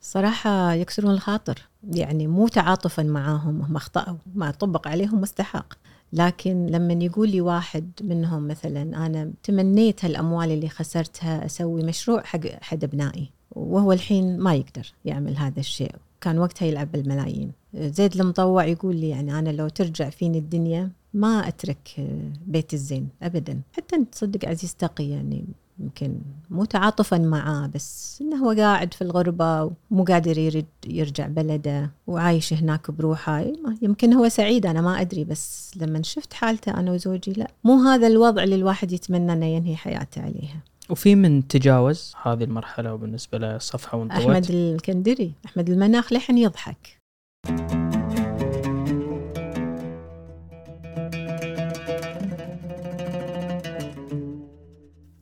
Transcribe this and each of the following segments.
صراحة يكسرون الخاطر. يعني مو تعاطفا معاهم هم أخطأوا. ما طبق عليهم مستحق. لكن لما يقول لي واحد منهم مثلا أنا تمنيت هالأموال اللي خسرتها أسوي مشروع حق أحد أبنائي. وهو الحين ما يقدر يعمل هذا الشيء. كان وقتها يلعب بالملايين. زيد المطوع يقول لي يعني أنا لو ترجع فيني الدنيا ما أترك بيت الزين أبدا. حتى أنت تصدق عزيز تقي يعني يمكن مو تعاطفا معاه بس إنه هو قاعد في الغربة ومو قادر يرد يرجع بلده وعايش هناك بروحه. يمكن هو سعيد أنا ما أدري بس لما شفت حالته أنا وزوجي لا. مو هذا الوضع اللي الواحد يتمنى أنه ينهي حياته عليها. وفي من تجاوز هذه المرحلة وبالنسبة له صفحة وانطوت؟ أحمد الكندري أحمد المناخ لحن يضحك.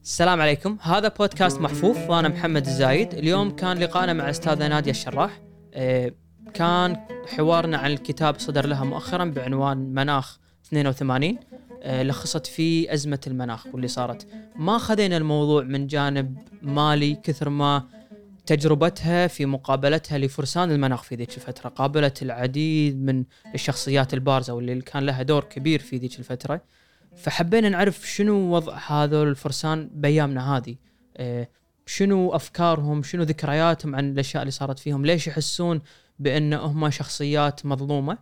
السلام عليكم. هذا بودكاست محفوف وأنا محمد الزايد. اليوم كان لقاءنا مع أستاذة نادية الشراح. إيه، كان حوارنا عن الكتاب صدر لها مؤخرا بعنوان مناخ 82 إيه، لخصت فيه أزمة المناخ واللي صارت. ما خذينا الموضوع من جانب مالي كثر ما تجربتها في مقابلتها لفرسان المناخ في ذيك الفترة. قابلت العديد من الشخصيات البارزة واللي كان لها دور كبير في ذيك الفترة. فحبينا نعرف شنو وضع هذول الفرسان بأيامنا هذه. إيه، شنو أفكارهم شنو ذكرياتهم عن الأشياء اللي صارت فيهم؟ ليش يحسون بأن هم شخصيات مظلومة؟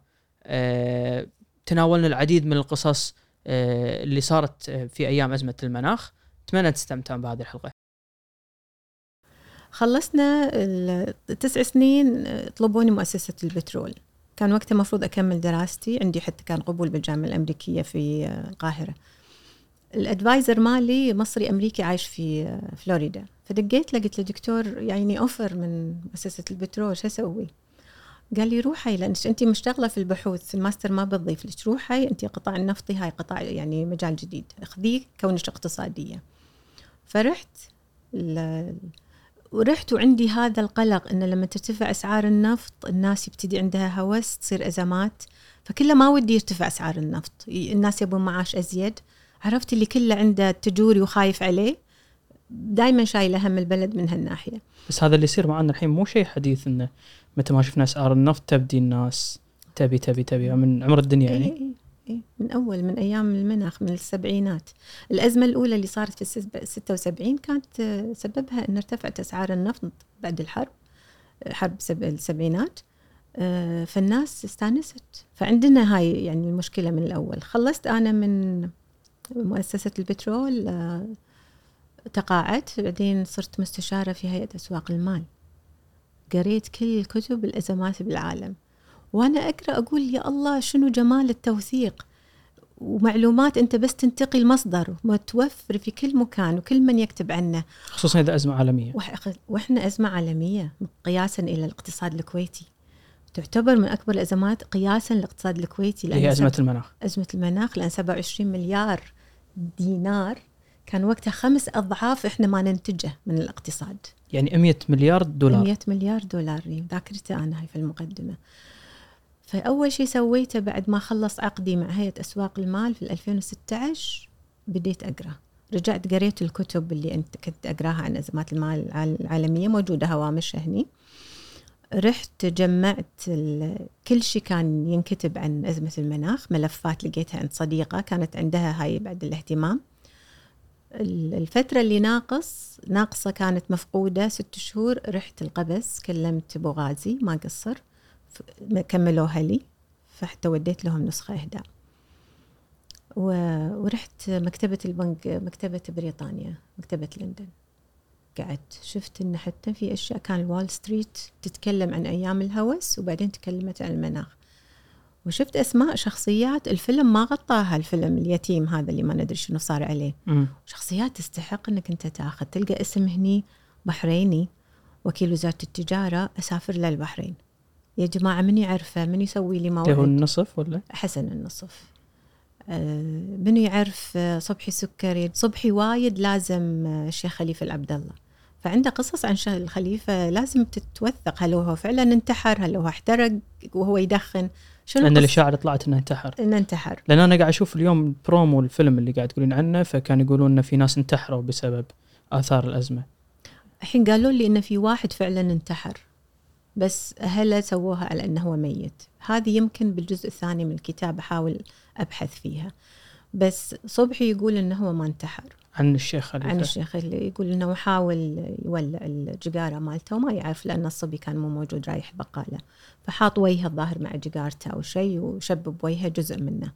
إيه، تناولنا العديد من القصص إيه، اللي صارت في أيام أزمة المناخ. أتمنى تستمتعون بهذه الحلقة. خلصنا التسع سنين طلبوني مؤسسة البترول. كان وقتها المفروض أكمل دراستي. عندي حتى كان قبول بالجامعة الأمريكية في القاهرة. ال advisor مالي مصري أمريكي عايش في فلوريدا. فدقيت له قلت له دكتور يعني offer من مؤسسة البترول شو أسوي؟ قال لي روحي لانك أنت مشتغلة في البحوث الماستر ما بتضيف لك. روحي أنت قطاع النفطي هاي قطاع يعني مجال جديد. خذيه كونك اقتصادية. فرحت ورحت وعندي هذا القلق ان لما ترتفع أسعار النفط الناس يبتدي عندها هوس تصير أزمات. فكله ما ودي يرتفع أسعار النفط. الناس يبون معاش أزيد. عرفت اللي كله عنده تجوري وخايف عليه. دائما شايله هم البلد من هالناحية. بس هذا اللي يصير معنا الحين مو شيء حديث إنه متى ما شفنا أسعار النفط تبدي الناس تبي تبي تبي من عمر الدنيا يعني. إيه من أول من أيام المناخ من السبعينات. الأزمة الأولى اللي صارت في 76 كانت سببها أن ارتفعت أسعار النفط بعد الحرب حرب السبعينات. آه، فالناس استانست. فعندنا هاي يعني المشكلة من الأول. خلصت أنا من مؤسسة البترول آه، تقاعدت. بعدين صرت مستشارة في هيئة أسواق المال. قريت كل كتب الأزمات بالعالم. وأنا أقرأ أقول يا الله شنو جمال التوثيق. ومعلومات أنت بس تنتقي المصدر متوفر في كل مكان وكل من يكتب عنه. خصوصا إذا أزمة عالمية. وإحنا أزمة عالمية قياسا إلى الاقتصاد الكويتي. تعتبر من أكبر الأزمات قياسا للاقتصاد الكويتي هي أزمة المناخ. أزمة المناخ لأن 27 مليار دينار كان وقتها خمس أضعاف إحنا ما ننتجه من الاقتصاد. يعني 100 مليار دولار. 100 مليار دولار. ذاكرتي أنا هاي في المقدمة. فأول شيء سويته بعد ما خلص عقدي مع هيئة أسواق المال في 2016 بديت أقرأ. رجعت قريت الكتب اللي أنت كنت أقراها عن أزمات المال العالمية موجودة هوامشها هني. رحت جمعت كل شيء كان ينكتب عن أزمة المناخ ملفات لقيتها عند صديقة كانت عندها هاي بعد الاهتمام. الفترة اللي ناقص ناقصة كانت مفقودة ست شهور رحت القبس كلمت أبو غازي ما قصر. كملوها لي فحتى وديت لهم نسخة إهداء. ورحت مكتبة البنك مكتبة بريطانيا مكتبة لندن. قعدت شفت إن حتى في أشياء كان وول ستريت تتكلم عن أيام الهوس وبعدين تكلمت عن المناخ. وشفت أسماء شخصيات الفيلم ما غطاها الفيلم اليتيم هذا اللي ما ندري شنو صار عليه. م. شخصيات تستحق إنك أنت تاخذ تلقى اسم هني بحريني وكيل وزاره التجارة أسافر للبحرين. يا جماعة من يعرفه؟ من يسوي لي موعد؟ هو النصف ولا؟ حسن النصف. آه، من يعرف صبحي سكري؟ صبحي وايد لازم آه، الشيخ خليفة العبد الله فعنده قصص عن شيخ الخليفة لازم تتوثق. هل هو فعلا انتحر؟ هل هو احترق؟ وهو يدخن؟ شنو لأن الإشاعة اللي طلعت إنه انتحر. إنه انتحر. لأن أنا قاعد أشوف اليوم برومو الفيلم اللي قاعد تقولين عنه فكان يقولون انه في ناس انتحروا بسبب آثار الأزمة. الحين قالوا لي انه في واحد فعلا انتحر. بس أهله سووها على أنه هو ميت؟ هذه يمكن بالجزء الثاني من الكتاب أحاول أبحث فيها. بس صبحي يقول أنه هو ما انتحر. عن الشيخ خليفة. عن الشيخ اللي يقول أنه حاول يولع الجقاره مالته وما يعرف لأن الصبي كان مو موجود رايح بقالة. فحاط وجهه الظاهر مع جقارته أو شيء وشبب وجهه جزء منه.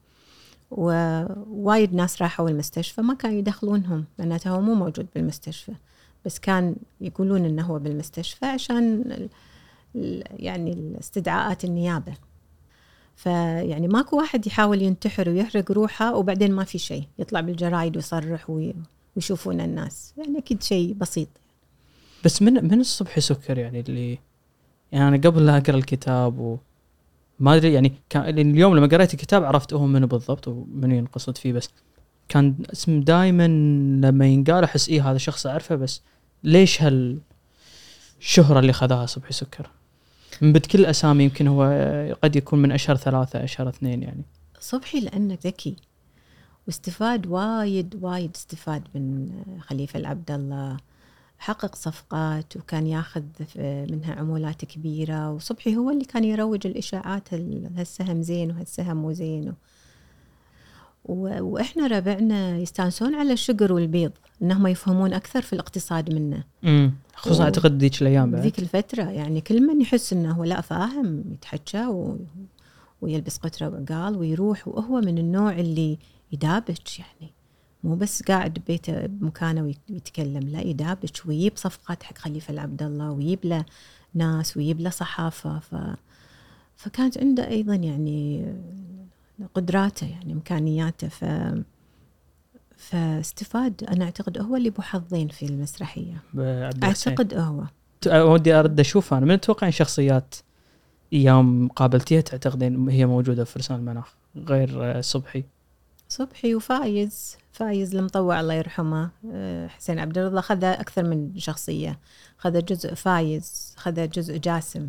ووايد ناس راحوا المستشفى ما كانوا يدخلونهم معناته هو مو موجود بالمستشفى. بس كان يقولون أنه هو بالمستشفى عشان يعني الاستدعاءات النيابة. فيعني ماكو واحد يحاول ينتحر ويحرق روحه وبعدين ما في شيء. يطلع بالجرايد ويصرح ويشوفون الناس. يعني أكيد شيء بسيط. بس من من الصبح سكر يعني اللي يعني أنا قبل لا أقرأ الكتاب و ما أدري يعني كان اليوم لما قريت الكتاب عرفت هو منو بالضبط ومن ينقصد فيه بس كان اسم دائما لما ينقال أحس إيه هذا شخص أعرفه بس ليش هالشهرة اللي خذاها صبحي سكر؟ من بد كل الاسامي يمكن هو قد يكون من أشهر ثلاثة أشهر اثنين يعني. صبحي لأنه ذكي. واستفاد وايد وايد استفاد من خليفة العبد الله حقق صفقات وكان ياخذ منها عمولات كبيرة. وصبحي هو اللي كان يروج الإشاعات هالسهم زين وهالسهم مو زين. وإحنا ربعنا يستانسون على الشقر والبيض انهم يفهمون أكثر في الاقتصاد منه. امم خصوصا و... أعتقد ذيك الأيام بعد. ذيك الفترة يعني كل من يحس إنه هو لا فاهم يتحكى و... ويلبس قطرة وقال ويروح وهو من النوع اللي يدابج يعني مو بس قاعد ببيته بمكانه ويتكلم لا يدابج ويجيب صفقات حق خليفة العبد الله ويجيب له ناس ويجيب له صحافة ف فكانت عنده أيضا يعني قدراته يعني إمكانياته. ف فاستفاد أنا أعتقد هو اللي ابو حظين في المسرحية. أعتقد هو. ودي أرد أشوف أنا من تتوقعين شخصيات أيام قابلتيها تعتقدين هي موجودة في فرسان المناخ غير صبحي؟ صبحي وفايز فايز المطوع الله يرحمه آه، حسين عبد الله خذ أكثر من شخصية خذ جزء فايز خذ جزء جاسم.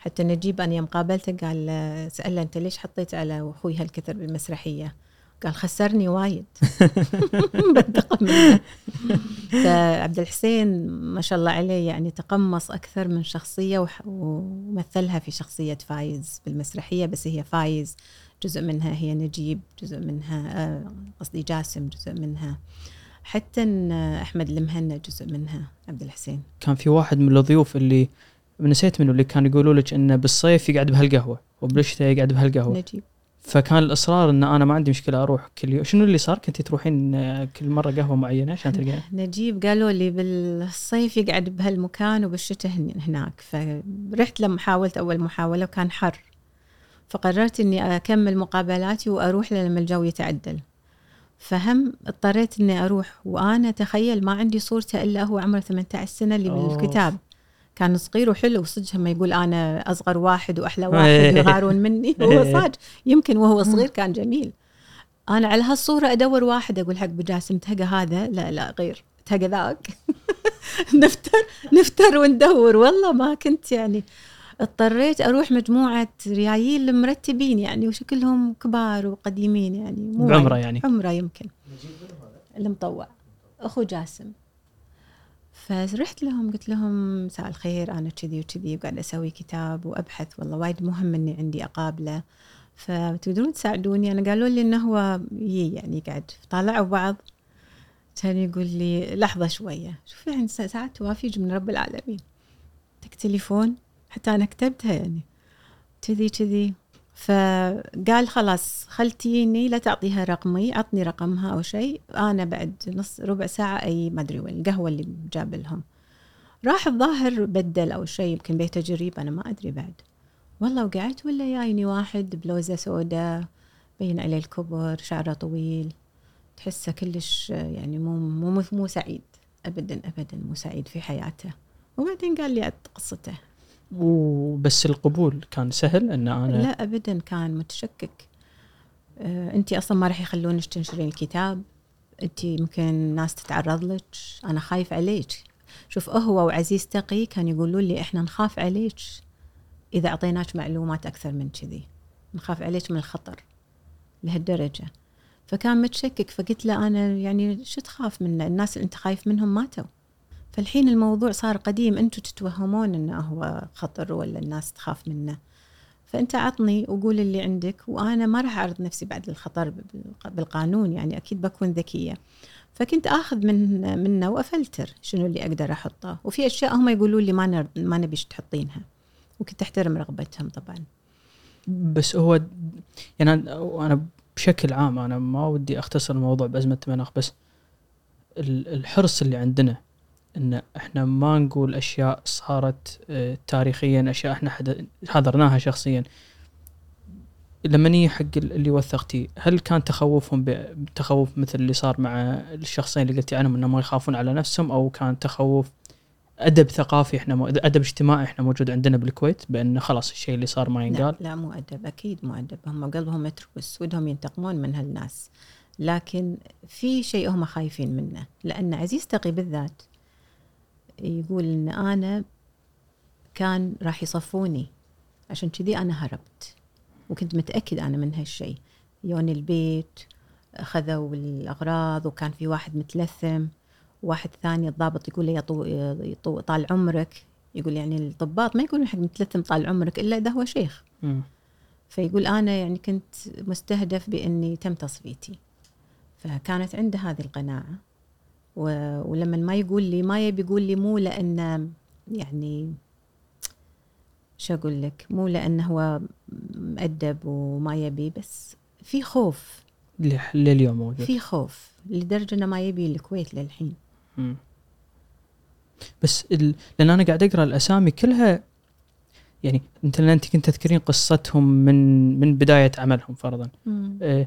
حتى نجيب أنا يوم قابلته قال سأله أنت ليش حطيت على أخوي هالكثر بالمسرحية؟ قال خسرني وايد. بنتقم فعبد الحسين ما شاء الله عليه يعني تقمص أكثر من شخصية ومثلها في شخصية فايز بالمسرحية بس هي فايز. جزء منها هي نجيب جزء منها آه، قصدي جاسم جزء منها. حتى أحمد المهنا جزء منها عبد الحسين. كان في واحد من الضيوف اللي نسيت منه اللي كان يقولوا لك إنه بالصيف يقعد بهالقهوة وبالشتاء يقعد بهالقهوة. نجيب. فكان الإصرار إن أنا ما عندي مشكلة أروح كل يوم شنو اللي صار؟ كنت تروحين كل مرة قهوة معينة عشان تلقين؟ نجيب. قالوا لي بالصيف يقعد بهالمكان وبالشتاء هناك. فرحت لما حاولت أول محاولة وكان حر. فقررت إني أكمل مقابلاتي وأروح لما الجو يتعدل. فهم اضطريت إني أروح. وأنا تخيل ما عندي صورته إلا هو عمره 18 سنة اللي بالكتاب. كان صغير وحلو صدق ما يقول أنا أصغر واحد وأحلى واحد يغارون مني. هو صاد يمكن وهو صغير كان جميل. أنا على هالصورة أدور واحد أقول حق بجاسم تهقى هذا؟ لا لا غير. تهقى ذاك. نفتر نفتر وندور. والله ما كنت يعني اضطريت أروح مجموعة ريايل مرتبين يعني وشكلهم كبار وقديمين يعني. مو بعمرة يعني. عمرة يمكن. المطوع. أخو جاسم. فرحت لهم قلت لهم مساء الخير أنا كذي وكذي وقاعده أسوي كتاب وأبحث والله وايد مهم إني عندي أقابله. فتقدرون تساعدوني؟ أنا قالوا لي إنه هو يي يعني قاعد طالعوا بعض كان يقول لي لحظة شوية شوف يعني ساعات توافيج من رب العالمين. تك تليفون حتى أنا كتبتها يعني. كذي كذي. فقال خلاص خلتيني لا تعطيها رقمي عطني رقمها أو شيء أنا بعد نص ربع ساعة أي ما أدري وين القهوة اللي جاب لهم. راح الظاهر بدل أو شيء يمكن بيت تجريب أنا ما أدري بعد. والله وقعدت ولا جايني واحد بلوزة سوداء بين عليه الكبر شعره طويل. تحسه كلش يعني مو مو مو سعيد. ابدا ابدا مو سعيد في حياته. وبعدين قال لي قصته. وبس القبول كان سهل إن أنا لا ابدا كان متشكك. آه انت أصلا ما راح يخلونك تنشرين الكتاب. انت يمكن ناس تتعرض لك. أنا خايف عليك. شوف هو وعزيز تقي كان يقولوا لي إحنا نخاف عليك. إذا أعطيناك معلومات أكثر من كذي. نخاف عليك من الخطر لهالدرجة. فكان متشكك. فقلت له أنا يعني شو تخاف منه؟ الناس اللي أنت خايف منهم ماتوا. فالحين الموضوع صار قديم. أنتم تتوهمون إنه هو خطر ولا الناس تخاف منه. فأنت عطني وقول اللي عندك وأنا ما راح أعرض نفسي بعد الخطر بالقانون يعني أكيد بكون ذكية. فكنت آخذ من منه وأفلتر شنو اللي أقدر أحطه. وفي أشياء هم يقولوا لي ما ما نبيش تحطينها. وكنت أحترم رغبتهم طبعا. بس هو يعني أنا بشكل عام أنا ما ودي أختصر الموضوع بأزمة مناخ بس الحرص اللي عندنا إن إحنا ما نقول أشياء صارت آه، تاريخيا أشياء إحنا حضرناها شخصيا. لما نيجي حق اللي وثقتي هل كان تخوفهم بتخوف مثل اللي صار مع الشخصين اللي قلتي عنهم انهم ما يخافون على نفسهم أو كان تخوف أدب ثقافي إحنا مو أدب اجتماعي إحنا موجود عندنا بالكويت بأن خلاص الشيء اللي صار ما ينقال؟ لا, لا مو أدب أكيد مو أدب. هم قلبهم متروس ودهم ينتقمون من هالناس. لكن في شيء هم خايفين منه لأن عزيز تقي بالذات يقول إن أنا كان راح يصفوني. عشان كذي أنا هربت. وكنت متأكد أنا من هالشيء. يوني البيت أخذوا الأغراض وكان في واحد متلثم. واحد ثاني الضابط يقول لي يطو يطو طال عمرك. يقول يعني الضباط ما يقولون حق متلثم طال عمرك إلا إذا هو شيخ. م. فيقول أنا يعني كنت مستهدف بإني تم تصفيتي. فكانت عنده هذه القناعة. ولما ما يقول لي ما يبي يقول لي مو لأن يعني شو أقول لك؟ مو لأنه هو مؤدب وما يبي بس في خوف. لليوم موجود. في خوف لدرجة أنه ما يبي الكويت للحين. م. بس ال... لأن أنا قاعد أقرأ الأسامي كلها يعني انت أنت كنت تذكرين قصتهم من من بداية عملهم فرضا. آه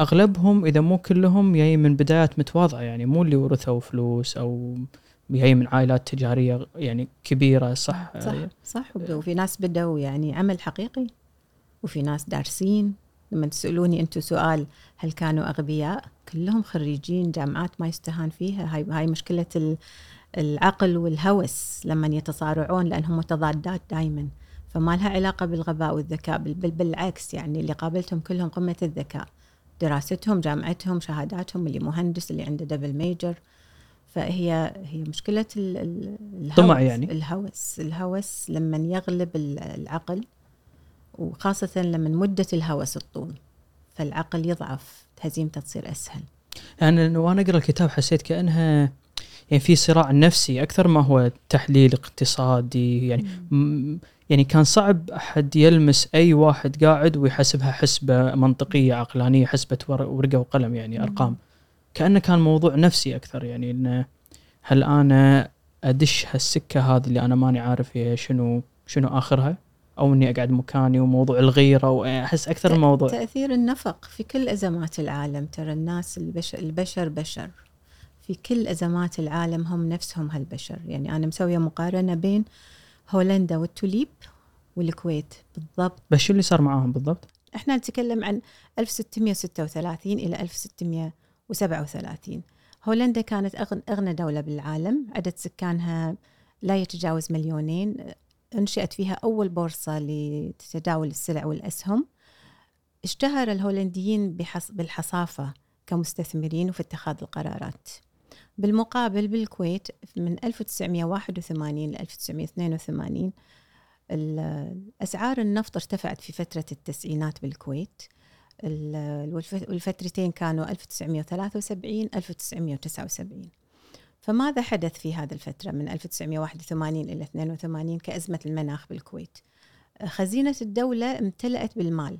أغلبهم إذا مو كلهم جاي من بدايات متواضعة يعني مو اللي ورثوا فلوس أو جاي من عائلات تجارية يعني كبيرة صح؟ صح صح وفي ناس بدوا يعني عمل حقيقي وفي ناس دارسين. لما تسألوني أنتم سؤال هل كانوا أغبياء كلهم خريجين جامعات ما يستهان فيها. هاي هاي مشكلة العقل والهوس لما يتصارعون لأنهم متضادات دائما فما لها علاقة بالغباء والذكاء بل بالعكس يعني اللي قابلتهم كلهم قمة الذكاء. دراستهم جامعتهم شهاداتهم اللي مهندس اللي عنده double major فهي هي مشكلة الهوس. طمع يعني. الهوس الهوس لما يغلب العقل وخاصة لما مدة الهوس الطول فالعقل يضعف هزيمته تصير أسهل. يعني وأنا أقرأ الكتاب حسيت كأنها يعني في صراع نفسي أكثر ما هو تحليل اقتصادي يعني يعني كان صعب أحد يلمس أي واحد قاعد ويحسبها حسبة منطقية عقلانية حسبة ورقة وقلم يعني أرقام. كأنه كان موضوع نفسي أكثر يعني انه هل أنا أدش هالسكة هذه اللي أنا ماني عارف هي شنو شنو آخرها؟ أو إني أقعد مكاني وموضوع الغيرة واحس أكثر الموضوع. تأثير النفق في كل أزمات العالم ترى الناس البشر البشر بشر. في كل أزمات العالم هم نفسهم هالبشر. يعني أنا مسوية مقارنة بين هولندا والتوليب والكويت. بالضبط. بس شو اللي صار معاهم بالضبط؟ إحنا نتكلم عن 1636 إلى 1637 هولندا كانت أغنى دولة بالعالم. عدد سكانها لا يتجاوز مليونين. أنشئت فيها أول بورصة لتداول السلع والأسهم. اشتهر الهولنديين بالحصافة كمستثمرين وفي اتخاذ القرارات. بالمقابل بالكويت من 1981 ل 1982 أسعار النفط ارتفعت في فترة التسعينات بالكويت. والفترتين كانوا 1973 1979 فماذا حدث في هذه الفترة من 1981 إلى 82 كأزمة المناخ بالكويت؟ خزينة الدولة امتلأت بالمال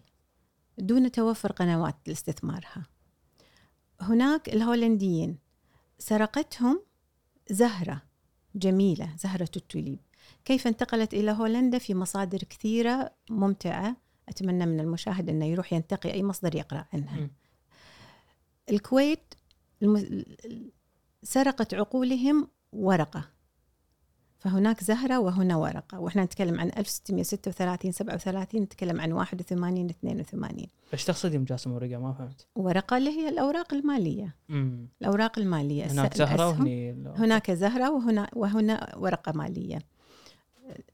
دون توفر قنوات لاستثمارها. هناك الهولنديين سرقتهم زهرة جميلة زهرة التوليب. كيف انتقلت إلى هولندا؟ في مصادر كثيرة ممتعة. أتمنى من المشاهد أنه يروح ينتقي أي مصدر يقرأ عنها. م. الكويت سرقت عقولهم ورقة. فهناك زهرة وهنا ورقة. وإحنا نتكلم عن 1636 37 نتكلم عن 81 82 إيش تقصدي مجاسم ورقة؟ ما فهمت. ورقة اللي هي الأوراق المالية. مم. الأوراق المالية. هناك زهرة وهني هناك زهرة وهنا وهنا ورقة مالية.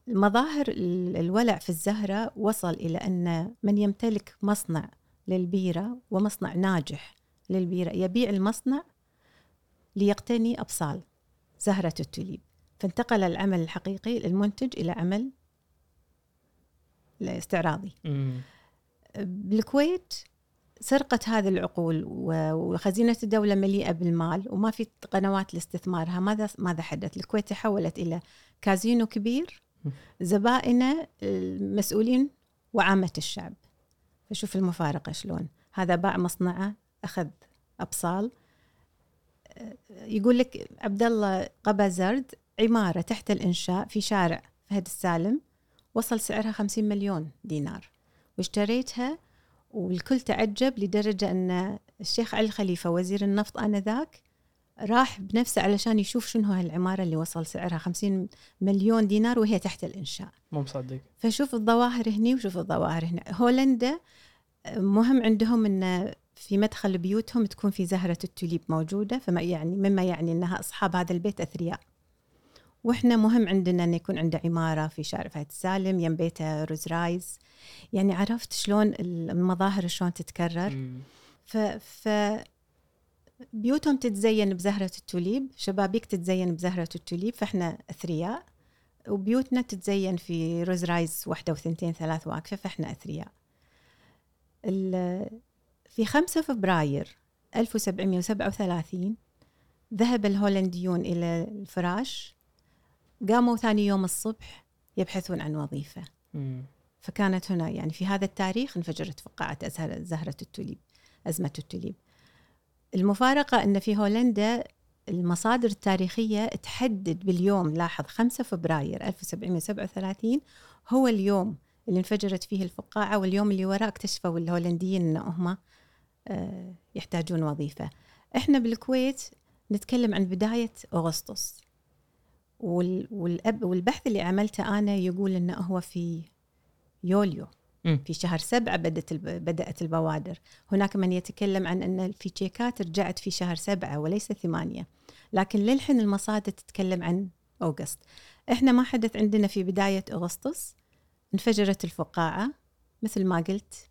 مظاهر الولع في الزهرة وصل إلى أن من يمتلك مصنع للبيرة ومصنع ناجح للبيرة يبيع المصنع ليقتني أبصال زهرة التوليب فانتقل العمل الحقيقي المنتج إلى عمل استعراضي مم. بالكويت سرقت هذه العقول وخزينة الدولة مليئة بالمال وما في قنوات لاستثمارها. ماذا ماذا حدث؟ الكويت تحولت إلى كازينو كبير زبائنه المسؤولين وعامة الشعب. فشوف المفارقة شلون. هذا باع مصنعه أخذ أبصال. يقول لك عبد الله قبا زرد عمارة تحت الإنشاء في شارع فهد السالم وصل سعرها 50 مليون دينار. واشتريتها والكل تعجب لدرجة أن الشيخ علي الخليفة وزير النفط آنذاك راح بنفسه علشان يشوف شنو هالعمارة اللي وصل سعرها 50 مليون دينار وهي تحت الإنشاء. مو مصدق. فشوف الظواهر هني وشوف الظواهر هنا. هولندا مهم عندهم إن في مدخل بيوتهم تكون في زهرة التوليب موجودة فما يعني مما يعني إنها أصحاب هذا البيت أثرياء. وإحنا مهم عندنا ان يكون عنده عمارة في شارع فهد سالم يم بيته Rolls Royce. يعني عرفت شلون المظاهر شلون تتكرر. مم. ف, ف بيوتهم تتزين بزهرة التوليب شبابيك تتزين بزهرة التوليب فإحنا أثرياء. وبيوتنا تتزين في Rolls Royce واحدة وثنتين ثلاث واقفة فإحنا أثرياء. في 5 فبراير 1737 ذهب الهولنديون إلى الفراش. قاموا ثاني يوم الصبح يبحثون عن وظيفة. مم. فكانت هنا يعني في هذا التاريخ انفجرت فقاعة أزهر زهرة التوليب أزمة التوليب. المفارقة أن في هولندا المصادر التاريخية تحدد باليوم لاحظ 5 فبراير 1737 هو اليوم اللي انفجرت فيه الفقاعة واليوم اللي وراه اكتشفوا الهولنديين أن هم آه، يحتاجون وظيفة. إحنا بالكويت نتكلم عن بداية أغسطس. والبحث اللي عملته أنا يقول أنه هو في يوليو. في شهر سبعة بدأت بدأت البوادر. هناك من يتكلم عن أن في تشيكات رجعت في شهر سبعة وليس ثمانية. لكن للحين المصادر تتكلم عن أوغست. إحنا ما حدث عندنا في بداية أغسطس انفجرت الفقاعة. مثل ما قلت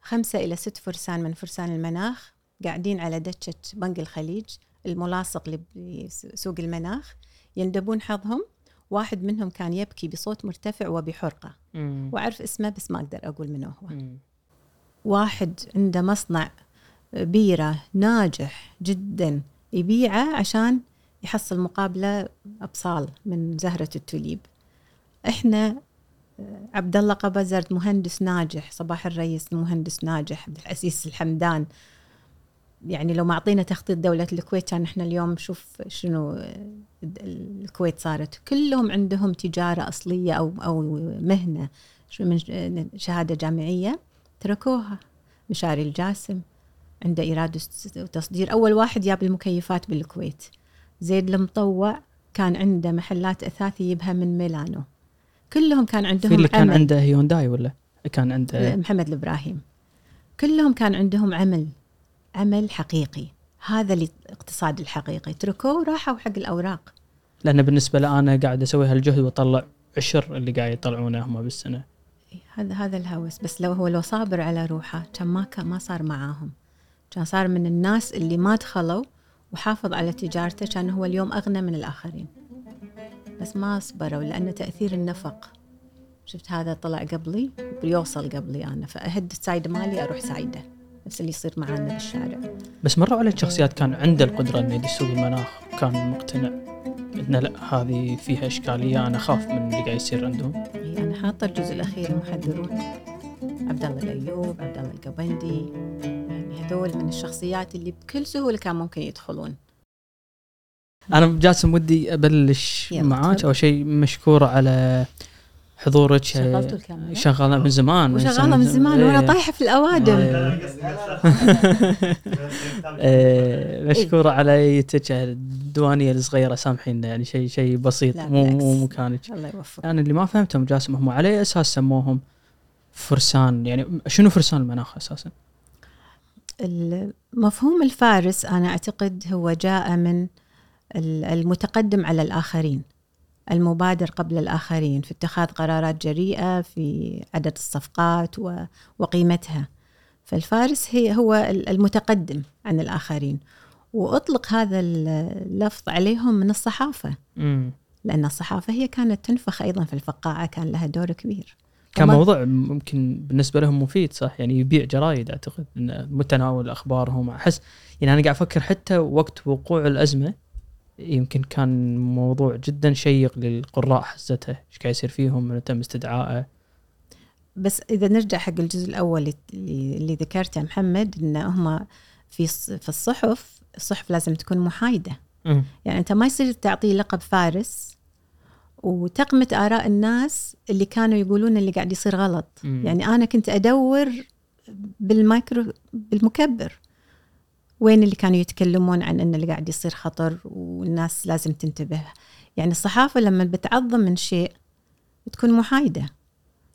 خمسة إلى ست فرسان من فرسان المناخ قاعدين على دشة بنك الخليج الملاصق لسوق المناخ. يندبون حظهم واحد منهم كان يبكي بصوت مرتفع وبحرقة مم. وأعرف اسمه بس ما أقدر أقول منه هو مم. واحد عنده مصنع بيرة ناجح جدا يبيعه عشان يحصل مقابلة أبصال من زهرة التوليب. إحنا آه، عبد الله قبزرد مهندس ناجح، صباح الرئيس مهندس ناجح، عبد العزيز الحمدان يعني لو ما أعطينا تخطيط دولة الكويت كان إحنا اليوم شوف شنو آه، الكويت صارت، كلهم عندهم تجارة أصلية أو أو مهنة شو من شهادة جامعية تركوها. مشاري الجاسم عنده إيراد وتصدير أول واحد جاب المكيفات بالكويت. زيد المطوع كان عنده محلات أثاث يجيبها من ميلانو. كلهم كان في عندهم اللي كان عمل. عنده هيونداي ولا؟ كان عنده محمد الإبراهيم كلهم كان عندهم عمل. عمل حقيقي. هذا الاقتصاد الحقيقي تركوه وراحوا حق الأوراق. لأن بالنسبة لي أنا قاعد أسوي هالجهد وأطلع عشر اللي قاعد يطلعونه هم بالسنة. هذا هذا الهوس. بس لو هو لو صابر على روحه كان ما كان ما صار معاهم. كان صار من الناس اللي ما دخلوا وحافظ على تجارته كان هو اليوم أغنى من الآخرين. بس ما صبروا لأن تأثير النفق. شفت هذا طلع قبلي؟ بيوصل قبلي أنا. فأهد السايدة مالي أروح سايدة. نفس اللي يصير معانا بالشارع بس مروا عليك شخصيات كان عنده القدرة إنه يدش سوق المناخ كان مقتنع إنه لا هذه فيها إشكالية أنا أخاف من اللي قاعد يصير عندهم. هي أنا حاطة الجزء الأخير المحذرون عبد الله الأيوب عبد الله القبندي يعني هذول من الشخصيات اللي بكل سهولة كان ممكن يدخلون. أنا جاسم ودي أبلش معاك. اول شيء مشكور على حضورك شغلتوا الكاميرا شغالة من زمان وشغالة من زمان إيه. وأنا طايحة في الأوادم. إيه، مشكورة على جيتك الديوانية الصغيرة سامحينا يعني شيء شيء بسيط مو. مو مكانك. الله يوفقك. أنا اللي ما فهمتهم جاسم هم على أي أساس سموهم فرسان؟ يعني شنو فرسان المناخ أساسا؟ مفهوم الفارس أنا أعتقد هو جاء من ال- المتقدم على الآخرين. المبادر قبل الآخرين في اتخاذ قرارات جريئة في عدد الصفقات وقيمتها. فالفارس هي هو ال- المتقدم عن الآخرين. وأطلق هذا اللفظ عليهم من الصحافة. مم. لأن الصحافة هي كانت تنفخ أيضا في الفقاعة كان لها دور كبير. كان موضوع ممكن بالنسبة لهم مفيد صح؟ يعني يبيع جرايد أعتقد متناول أخبارهم. أحس يعني أنا قاعد أفكر حتى وقت وقوع الأزمة يمكن كان موضوع جدا شيق للقراء حسته إيش قاعد يصير فيهم؟ من تم استدعائه. بس إذا نرجع حق الجزء الأول اللي, ذكرته محمد إن هم في في الصحف الصحف لازم تكون محايدة. مم. يعني أنت ما يصير تعطيه لقب فارس وتقمت آراء الناس اللي كانوا يقولون اللي قاعد يصير غلط. مم. يعني أنا كنت أدور بالمايكرو بالمكبر. وين اللي كانوا يتكلمون عن أن اللي قاعد يصير خطر والناس لازم تنتبه. يعني الصحافة لما بتعظم من شيء بتكون محايدة.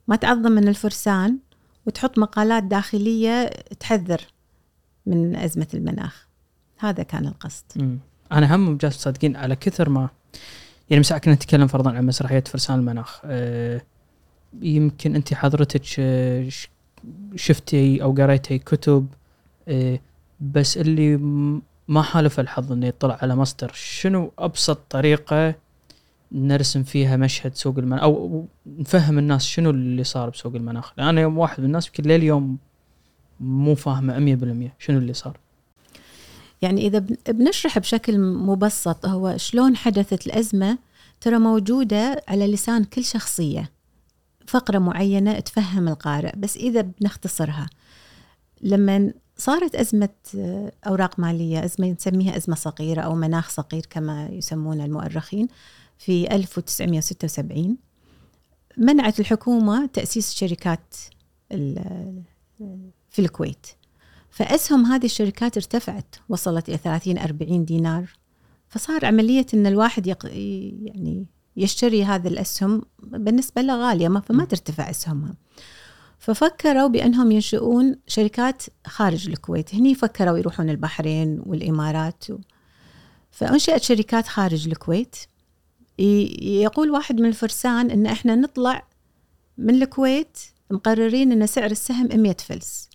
ما تعظم من الفرسان وتحط مقالات داخلية تحذر من أزمة المناخ. هذا كان القصد. أنا هم جالس صادقين على كثر ما يعني مساء كنا نتكلم فرضا عن مسرحية فرسان المناخ. أه يمكن أنت حضرتك آه، شفتي أو قريتي كتب أه بس اللي ما حالف الحظ إنه يطلع على مصدر شنو أبسط طريقة نرسم فيها مشهد سوق المناخ أو نفهم الناس شنو اللي صار بسوق المناخ؟ أنا يوم واحد من الناس يمكن لليوم مو فاهمة 100% شنو اللي صار. يعني بن- بنشرح بشكل مبسط هو شلون حدثت الأزمة ترى موجودة على لسان كل شخصية. فقرة معينة تفهم القارئ بس إذا بنختصرها. لما صارت أزمة آه، أوراق مالية أزمة نسميها أزمة صغيرة أو مناخ صغير كما يسمون المؤرخين في 1976 منعت الحكومة تأسيس شركات ال- في الكويت. فأسهم هذه الشركات ارتفعت وصلت إلى 30 40 دينار. فصار عملية أن الواحد يق... يعني يشتري هذه الأسهم بالنسبة له غالية ما فما ترتفع أسهمها. ففكروا بأنهم ينشئون شركات خارج الكويت. هني فكروا يروحون البحرين والإمارات و... فأنشأت شركات خارج الكويت. يقول واحد من الفرسان أن إحنا نطلع من الكويت مقررين أن سعر السهم 100 فلس.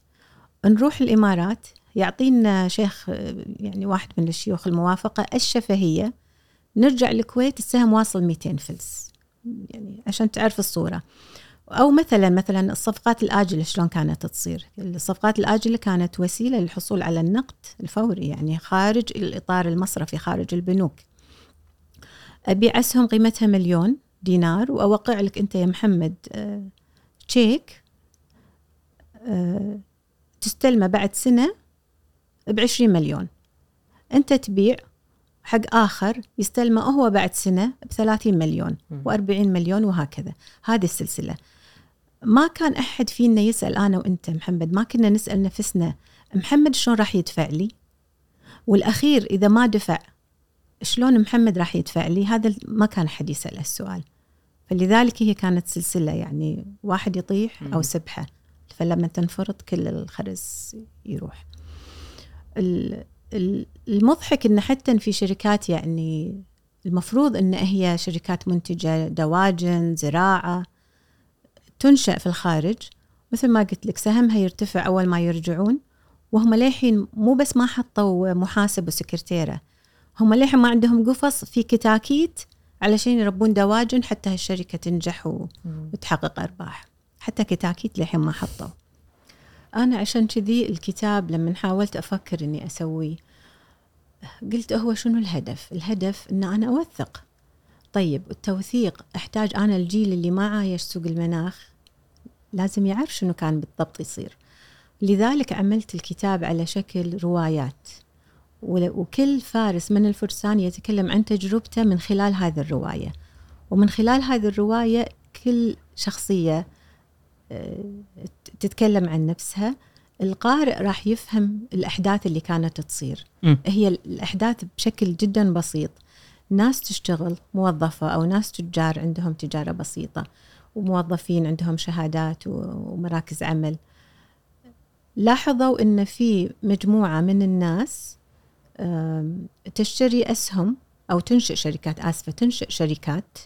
نروح الإمارات. يعطينا شيخ يعني واحد من الشيوخ الموافقة الشفهية نرجع الكويت السهم واصل 200 فلس. يعني عشان تعرف الصورة. أو مثلا مثلا الصفقات الآجلة شلون كانت تصير؟ الصفقات الآجلة كانت وسيلة للحصول على النقد الفوري يعني خارج الإطار المصرفي خارج البنوك. أبيع أسهم قيمتها مليون دينار وأوقع لك أنت يا محمد آه، تشيك آه، تستلمه بعد سنة بعشرين مليون. أنت تبيع حق آخر يستلمه هو بعد سنة بثلاثين مليون. وأربعين مليون وهكذا. هذه السلسلة. ما كان أحد فينا يسأل أنا وأنت محمد ما كنا نسأل نفسنا محمد شلون راح يدفع لي؟ والأخير إذا ما دفع شلون محمد راح يدفع لي؟ هذا ما كان أحد يسأل السؤال فلذلك هي كانت سلسلة يعني واحد يطيح أو. سبحة. فلما تنفرط كل الخرز يروح. ال- ال- المضحك إن حتى في شركات يعني المفروض إن هي شركات منتجة دواجن زراعة تنشأ في الخارج مثل ما قلت لك سهمها يرتفع أول ما يرجعون وهم للحين مو بس ما حطوا محاسب وسكرتيرة هم للحين ما عندهم قفص في كتاكيت علشان يربون دواجن حتى هالشركة تنجح. وتحقق أرباح. حتى كتاكيت للحين ما حطوا. أنا عشان كذي الكتاب لما حاولت أفكر إني أسويه قلت هو شنو الهدف؟ الهدف إن أنا أوثق. طيب التوثيق أحتاج أنا الجيل اللي ما عايش سوق المناخ؟ لازم يعرف شنو كان بالضبط يصير. لذلك عملت الكتاب على شكل روايات. وكل فارس من الفرسان يتكلم عن تجربته من خلال هذه الرواية. ومن خلال هذه الرواية كل شخصية آه، تتكلم عن نفسها. القارئ راح يفهم الأحداث اللي كانت تصير. مم. هي الأحداث بشكل جدا بسيط. ناس تشتغل موظفة أو ناس تجار عندهم تجارة بسيطة. وموظفين عندهم شهادات ومراكز عمل. لاحظوا أن في مجموعة من الناس تشتري أسهم أو تنشئ شركات آسفة تنشئ شركات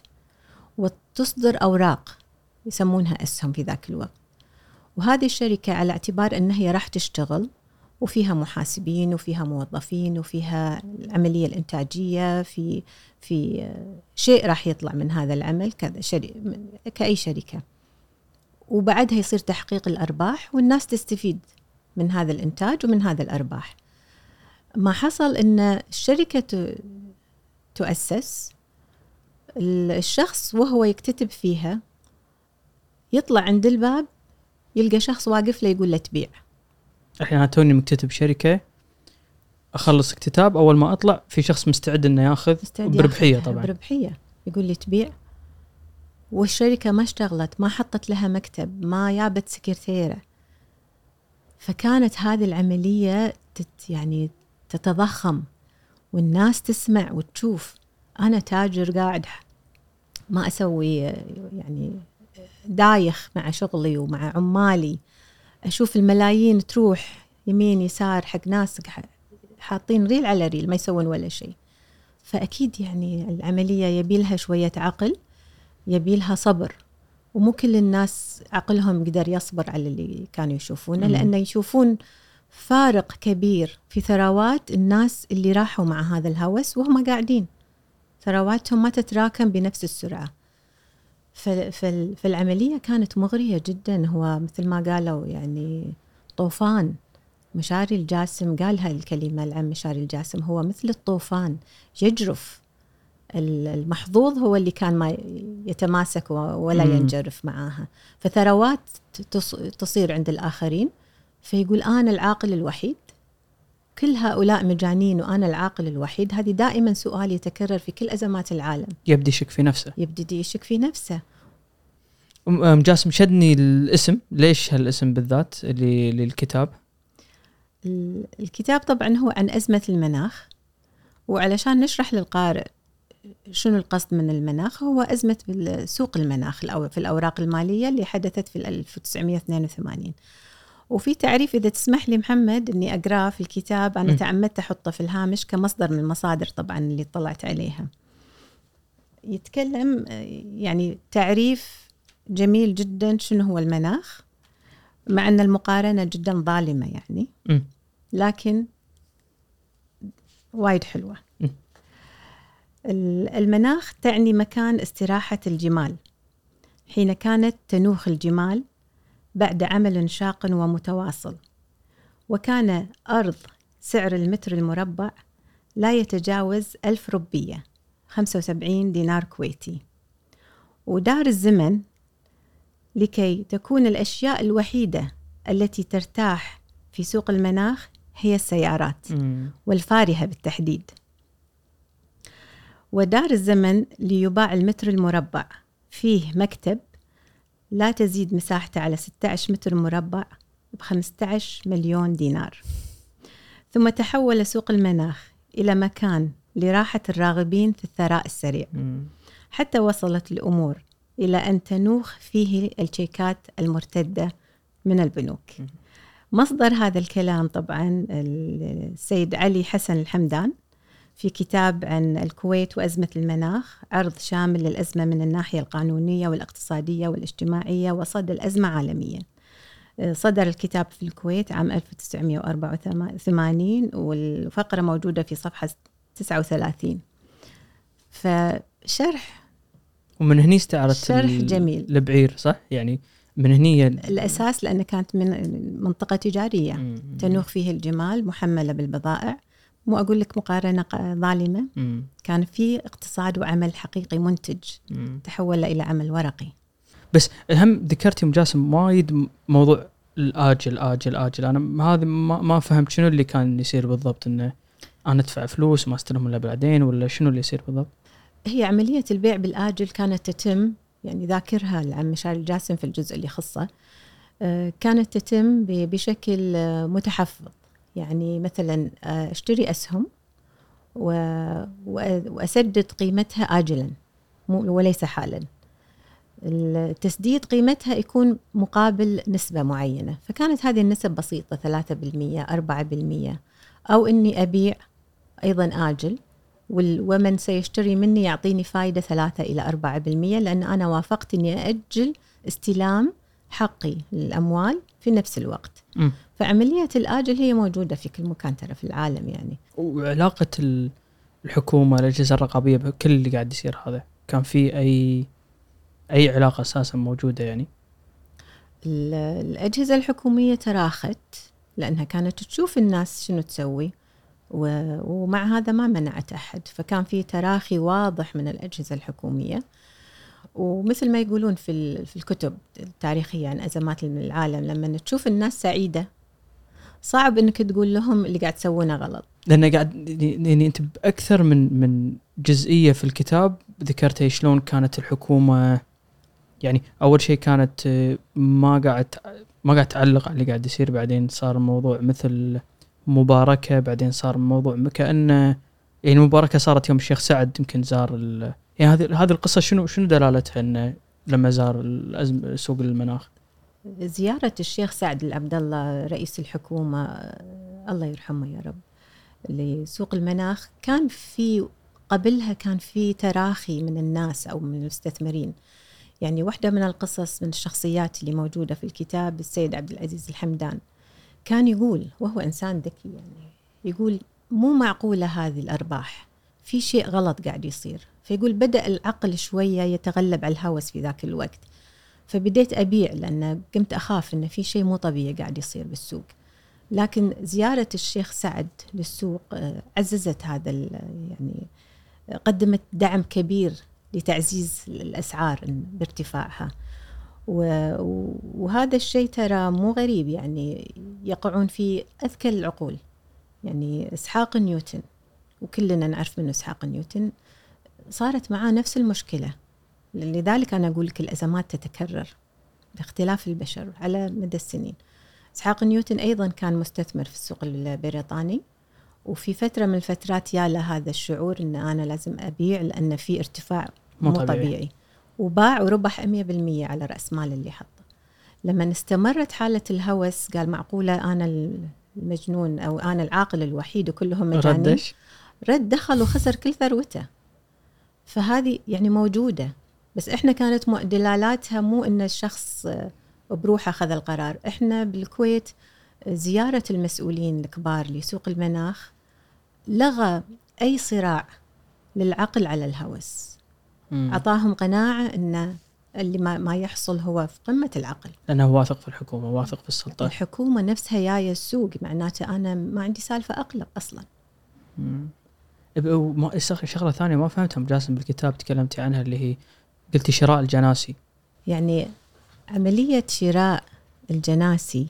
وتصدر أوراق يسمونها أسهم في ذاك الوقت. وهذه الشركة على اعتبار أنها هي راح تشتغل وفيها محاسبين وفيها موظفين وفيها العملية الإنتاجية في في شيء راح يطلع من هذا العمل كذا كأي شركة. وبعدها يصير تحقيق الأرباح والناس تستفيد من هذا الإنتاج ومن هذا الأرباح. ما حصل أن الشركة تؤسس الشخص وهو يكتتب فيها يطلع عند الباب يلقى شخص واقف له يقول له تبيع. الحين أنا توني مكتتب شركة أخلص اكتتاب أول ما أطلع في شخص مستعد إنه يأخذ مستعد بربحية يأخذها طبعا. بربحية. يقول لي تبيع. والشركة ما اشتغلت ما حطت لها مكتب ما جابت سكرتيرة. فكانت هذه العملية تت يعني تتضخم والناس تسمع وتشوف. أنا تاجر قاعد ما أسوي يعني دايخ مع شغلي ومع عمالي. أشوف الملايين تروح يمين يسار حق ناس حاطين ريل على ريل ما يسوون ولا شيء. فأكيد يعني العملية يبيلها شوية عقل يبيلها صبر ومو كل الناس عقلهم قدر يصبر على اللي كانوا يشوفونه مم. لأنه يشوفون فارق كبير في ثروات الناس اللي راحوا مع هذا الهوس وهم قاعدين. ثرواتهم ما تتراكم بنفس فال- فالعملية كانت مغرية جدا. هو مثل ما قالوا يعني طوفان مشاري الجاسم قال هاي الكلمة العم مشاري الجاسم هو مثل الطوفان يجرف. ال- المحظوظ هو اللي كان ما يتماسك ولا. ينجرف معاها. فثروات تص- تصير عند الآخرين. فيقول أنا العاقل الوحيد. كل هؤلاء مجانين وأنا العاقل الوحيد هذه دائما سؤال يتكرر في كل أزمات العالم. يبدي يشك في نفسه. يبتدي يشك في نفسه. أم جاسم شدني الاسم. ليش هالاسم بالذات اللي للكتاب؟ ال- الكتاب طبعا هو عن أزمة المناخ وعلشان نشرح للقارئ شنو القصد من المناخ هو أزمة سوق المناخ في الأوراق المالية اللي حدثت في 1982 وفي تعريف إذا تسمح لي محمد أني أقراه في الكتاب أنا م. تعمدت أحطه في الهامش كمصدر من المصادر طبعا اللي طلعت عليها يتكلم يعني تعريف جميل جدا شنو هو المناخ مع أن المقارنة جدا ظالمة يعني. لكن وايد حلوة م. المناخ تعني مكان استراحة الجمال حين كانت تنوخ الجمال بعد عمل شاق ومتواصل. وكان أرض سعر المتر المربع لا يتجاوز ألف ربية 75 دينار كويتي. ودار الزمن لكي تكون الأشياء الوحيدة التي ترتاح في سوق المناخ هي السيارات مم. والفارهة بالتحديد. ودار الزمن ليباع المتر المربع فيه مكتب لا تزيد مساحته على 16 متر مربع ب 15 مليون دينار ثم تحول سوق المناخ إلى مكان لراحة الراغبين في الثراء السريع. حتى وصلت الأمور إلى أن تنوخ فيه الشيكات المرتدة من البنوك. مصدر هذا الكلام طبعا السيد علي حسن الحمدان في كتاب عن الكويت وأزمة المناخ عرض شامل للأزمة من الناحية القانونية والاقتصادية والاجتماعية وصد الأزمة عالميا صدر الكتاب في الكويت عام 1984 والفقرة موجودة في صفحة 39 فشرح ومن هني استعرت شرح جميل. البعير صح؟ يعني من هني ال- الأساس لأنها كانت من منطقة تجارية. تنوخ فيه الجمال محملة بالبضائع. مو أقول لك ظالمة مم. كان في اقتصاد وعمل حقيقي منتج. تحول إلى عمل ورقي بس هم ذكرتي أم جاسم وايد موضوع الآجل آجل آجل أنا هذا ما, ما فهمت شنو اللي كان يصير بالضبط إنه أنا أدفع فلوس وما استلمهم إلا بعدين ولا شنو اللي يصير بالضبط؟ هي عملية البيع بالآجل كانت تتم يعني ذاكرها العم مشاري الجاسم في الجزء اللي يخصه آه، كانت تتم بشكل آه، متحفظ يعني مثلا آه، أشتري أسهم و- وأ- وأسدد قيمتها آجلا مو- وليس حالا. التسديد قيمتها يكون مقابل نسبة معينة. فكانت هذه النسب بسيطة 3% 4% أو أني أبيع أيضا آجل ومن سيشتري مني يعطيني فايدة 3 إلى 4% لأن أنا وافقت أني أأجل استلام حقي للأموال في نفس الوقت. م. فعملية الآجل هي موجودة في كل مكان ترى في العالم يعني. وعلاقة ال- الحكومة الأجهزة الرقابية بكل اللي قاعد يصير هذا. كان في أي أي علاقة أساسا موجودة يعني؟ ال- الأجهزة الحكومية تراخت لأنها كانت تشوف الناس شنو تسوي ومع هذا ما منعت أحد. فكان في تراخي واضح من الأجهزة الحكومية. ومثل ما يقولون في في الكتب التاريخية عن أزمات العالم لما تشوف الناس سعيدة صعب إنك تقول لهم اللي قاعد تسوونه غلط. لأن قاعد يعني أنت بأكثر من من جزئية في الكتاب ذكرتي شلون كانت الحكومة. يعني أول شيء كانت آه، ما قاعد ما قاعد تعلق على اللي قاعد يصير. بعدين صار الموضوع مثل مباركة. بعدين صار الموضوع كأنه يعني مباركة صارت يوم الشيخ سعد يمكن زار يعني هذه هذه القصة شنو شنو دلالتها انه لما زار سوق المناخ؟ زيارة الشيخ سعد العبد الله رئيس الحكومة الله يرحمه يا رب لسوق المناخ. كان في قبلها كان في تراخي من الناس أو من المستثمرين. يعني واحدة من القصص من الشخصيات اللي موجودة في الكتاب السيد عبد العزيز الحمدان. كان يقول وهو إنسان ذكي يعني يقول مو معقولة هذه الأرباح في شيء غلط قاعد يصير. فيقول بدأ العقل شوية يتغلب على الهوس في ذاك الوقت. فبديت أبيع لأن قمت أخاف أن في شيء مو طبيعي قاعد يصير بالسوق. لكن زيارة الشيخ سعد للسوق آه، عززت هذا يعني آه، قدمت دعم كبير لتعزيز الأسعار بارتفاعها. وهذا الشيء ترى مو غريب يعني يقعون فيه أذكى العقول. يعني إسحاق نيوتن وكلنا نعرف منه إسحاق نيوتن صارت معاه نفس المشكلة. لذلك أنا أقول لك الأزمات تتكرر باختلاف البشر على مدى السنين. إسحاق نيوتن أيضا كان مستثمر في السوق البريطاني وفي فترة من الفترات يا له هذا الشعور أن أنا لازم أبيع لأن في ارتفاع مو طبيعي. طبيعي. وباع وربح 100% على رأس مال اللي حطه. لما استمرت حالة الهوس قال معقولة أنا المجنون أو أنا العاقل الوحيد وكلهم مجانين؟ ردش رد دخل وخسر كل ثروته. فهذه يعني موجودة. بس إحنا كانت دلالاتها مو إن الشخص آه، بروحه أخذ القرار. إحنا بالكويت آه، زيارة المسؤولين الكبار لسوق المناخ لغى أي صراع للعقل على الهوس. مم. أعطاهم قناعة إن اللي ما, ما يحصل هو في قمة العقل. لأنه واثق في الحكومة واثق في السلطة. الحكومة نفسها جاية السوق معناته أنا ما عندي سالفة أقلق أصلا. مم. شغله ثانية ما فهمتها جاسم بالكتاب تكلمتي عنها اللي هي قلتي شراء الجناسي. يعني عملية شراء الجناسي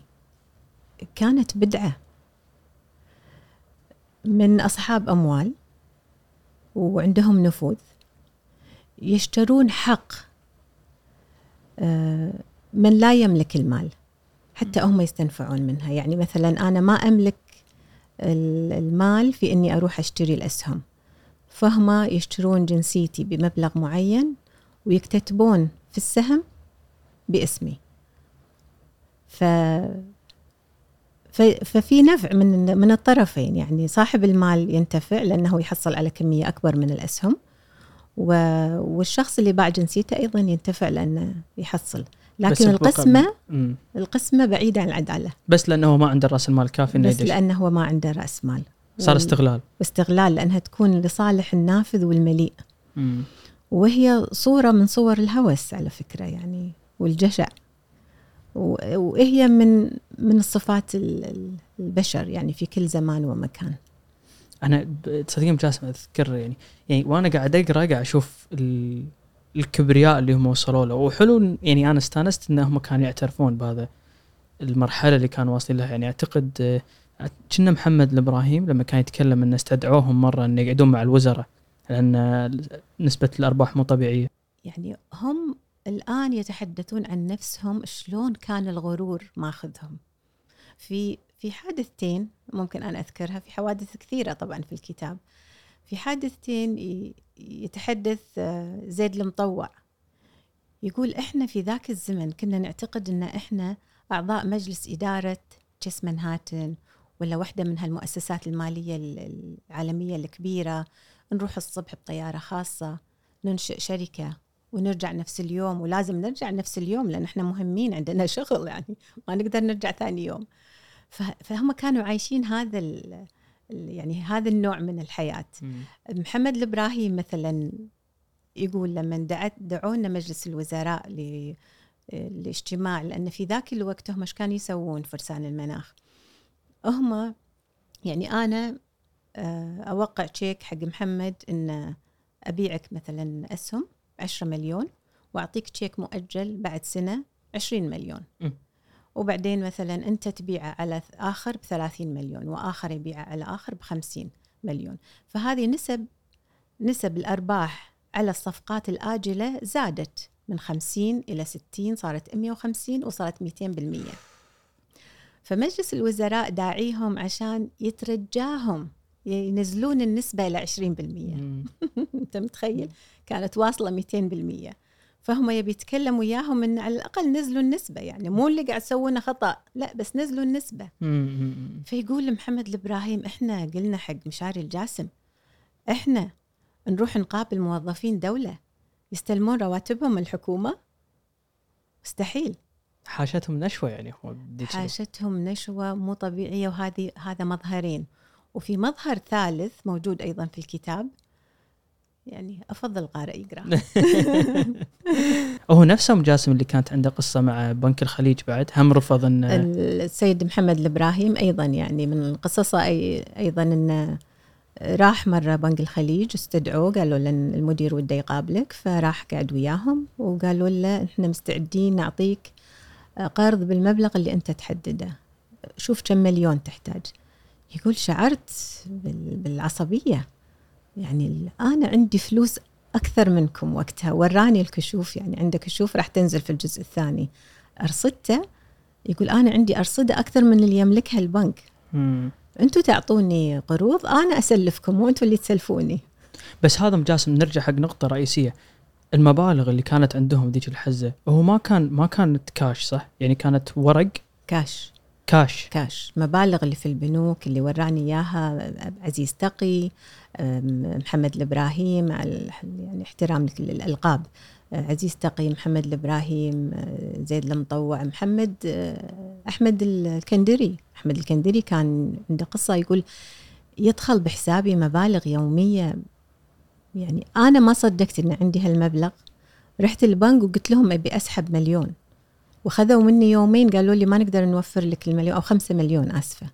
كانت بدعة من أصحاب أموال وعندهم نفوذ يشترون حق آه، من لا يملك المال حتى هم يستنفعون منها. يعني مثلا أنا ما أملك ال- المال في أني أروح أشتري الأسهم فهم يشترون جنسيتي بمبلغ معين ويكتتبون في السهم باسمي. ف ف- ففي نفع من من الطرفين يعني صاحب المال ينتفع لأنه يحصل على كمية أكبر من الأسهم و- والشخص اللي باع جنسيته أيضا ينتفع لأنه يحصل. لكن القسمة. القسمة بعيدة عن العدالة. بس لأنه هو ما عنده رأس المال الكافي إنه بس لأنه هو ما عنده رأس مال. صار استغلال. واستغلال لأنها تكون لصالح النافذ والمليء. مم. وهي صورة من صور الهوس على فكرة يعني والجشع. وهي من من الصفات ال- ال- البشر يعني في كل زمان ومكان. أنا تصدقين جاسم أذكر يعني يعني وأنا قاعد أقرأ قاعد أشوف ال... الكبرياء اللي هم وصلوا له. وحلو يعني أنا استانست إنهم كانوا يعترفون بهذا المرحلة اللي كانوا واصلين لها. يعني أعتقد آه، كنا محمد الإبراهيم لما كان يتكلم انه استدعوهم مرة انه يقعدون مع الوزراء. لأن آه، نسبة الأرباح مو طبيعية. يعني هم الآن يتحدثون عن نفسهم شلون كان الغرور ماخذهم. في في حادثتين ممكن أنا أذكرها في حوادث كثيرة طبعا في الكتاب. في حادثتين يتحدث آه، زيد المطوع. يقول إحنا في ذاك الزمن كنا نعتقد أن إحنا أعضاء مجلس إدارة جيس منهاتن ولا واحدة من هالمؤسسات المالية العالمية الكبيرة. نروح الصبح بطيارة خاصة ننشئ شركة ونرجع نفس اليوم. ولازم نرجع نفس اليوم لأن إحنا مهمين عندنا شغل يعني ما نقدر نرجع ثاني يوم. فهم كانوا عايشين هذا يعني هذا النوع من الحياة. محمد الإبراهيم مثلا يقول لما دعت دعونا مجلس الوزراء لاجتماع لأن في ذاك الوقت هم إيش كانوا يسوون؟ فرسان المناخ. هم يعني آه، أوقع تشيك حق محمد إن أبيعك مثلا أسهم 10 مليون وأعطيك تشيك مؤجل بعد سنة 20 مليون. م. وبعدين مثلا أنت تبيعه على آخر ب 30 مليون وآخر يبيعه على آخر ب 50 مليون. فهذه نسب نسب الأرباح على الصفقات الآجلة زادت من 50 إلى 60 صارت 150 وصارت 200% فمجلس الوزراء داعيهم عشان يترجاهم. ينزلون النسبة إلى 20% أنت متخيل؟ كانت واصلة 200% فهم يبي يتكلم وياهم إن على الأقل نزلوا النسبة يعني مو اللي قاعد تسوونه خطأ لا بس نزلوا النسبة. فيقول محمد الإبراهيم إحنا قلنا حق مشاري الجاسم إحنا نروح نقابل موظفين دولة يستلمون رواتبهم الحكومة؟ مستحيل. حاشتهم نشوة يعني هو حاشتهم نشوة مو طبيعية وهذه هذا مظهرين. وفي مظهر ثالث موجود أيضا في الكتاب. يعني أفضل قارئ يقرأ. هو نفسه جاسم اللي كانت عنده قصة مع بنك الخليج بعد هم رفض ان السيد محمد الإبراهيم أيضا يعني من قصصه أي أيضا انه راح مرة بنك الخليج استدعوه قالوا له المدير وده يقابلك فراح قعد وياهم وقالوا له إحنا مستعدين نعطيك قرض بالمبلغ اللي أنت تحدده. شوف كم مليون تحتاج. يقول شعرت بالعصبية. يعني أنا عندي فلوس أكثر منكم وقتها. وراني الكشوف يعني عنده كشوف راح تنزل في الجزء الثاني. أرصدته يقول أنا عندي أرصدة أكثر من اللي يملكها البنك. أنتم تعطوني قروض أنا أسلفكم وأنتم اللي تسلفوني. بس هذا مجاسم نرجع حق نقطة رئيسية. المبالغ اللي كانت عندهم ذيك الحزة هو ما كان ما كانت كاش صح؟ يعني كانت ورق كاش كاش. كاش. مبالغ اللي في البنوك اللي وراني إياها عزيز تقي محمد الإبراهيم يعني احترام لكل الالقاب عزيز تقي محمد الإبراهيم زيد المطوع محمد أحمد الكندري. أحمد الكندري كان عنده قصة يقول يدخل بحسابي مبالغ يومية. يعني أنا ما صدقت إن عندي هالمبلغ. رحت البنك وقلت لهم أبي أسحب مليون. وخذوا مني يومين قالوا لي ما نقدر نوفر لك المليون أو خمسة مليون آسفة.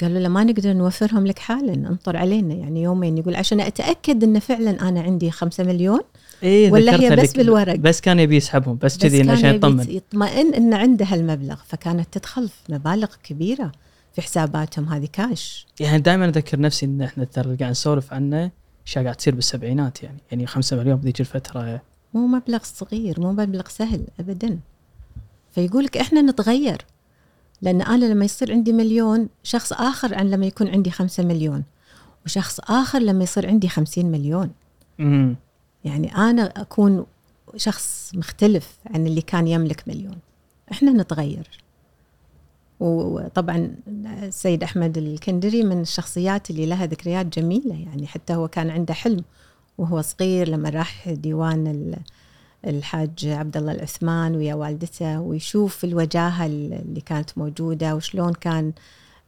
قالوا له ما نقدر نوفرهم لك حالا انطر علينا. يعني يومين يقول عشان أتأكد إن فعلا أنا عندي خمسة مليون إيه ولا هي بس بالورق. بس كان يبي يسحبهم بس كذي عشان يطمن. يطمئن ان عنده هالمبلغ. فكانت تدخل في مبالغ كبيرة في حساباتهم هذه كاش يعني دائما أذكر نفسي إن إحنا ترى قاعد نسولف عنه اشياء قاعد تصير بالسبعينات يعني. يعني 5 مليون بذيك الفترة. مو مبلغ صغير مو مبلغ سهل ابدا. فيقول لك إحنا نتغير. لأن أنا لما يصير عندي مليون شخص آخر عن لما يكون عندي خمسة مليون. وشخص آخر لما يصير عندي خمسين مليون. مم. يعني أنا أكون شخص مختلف عن اللي كان يملك مليون. إحنا نتغير. وطبعا السيد أحمد الكندري من الشخصيات اللي لها ذكريات جميلة. يعني حتى هو كان عنده حلم وهو صغير لما راح ديوان الحاج عبد الله العثمان ويا والدته ويشوف الوجاهة اللي كانت موجودة وشلون كان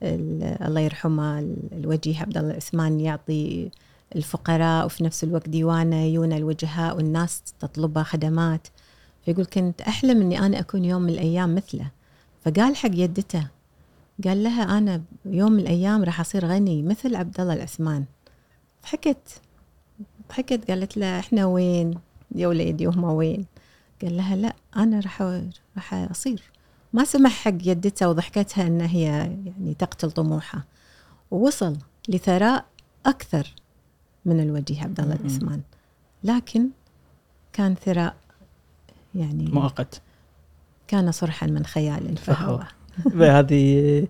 الله يرحمه الوجيه عبد الله العثمان يعطي الفقراء وفي نفس الوقت ديوانه يونا الوجهاء والناس تطلبها خدمات. فيقول كنت أحلم إني أنا أكون يوم من الأيام مثله. فقال حق يدته قال لها أنا يوم من الأيام راح أصير غني مثل عبد الله العثمان. ضحكت ضحكت قالت له إحنا وين؟ يا وليدي وهم وين؟ قال لها لا أنا راح راح أصير. ما سمح حق يدتها وضحكتها إن هي يعني تقتل طموحها. ووصل لثراء أكثر من الوجيه عبد الله العثمان. لكن كان ثراء يعني مؤقت. كان صرحا من خيال فهو. هذه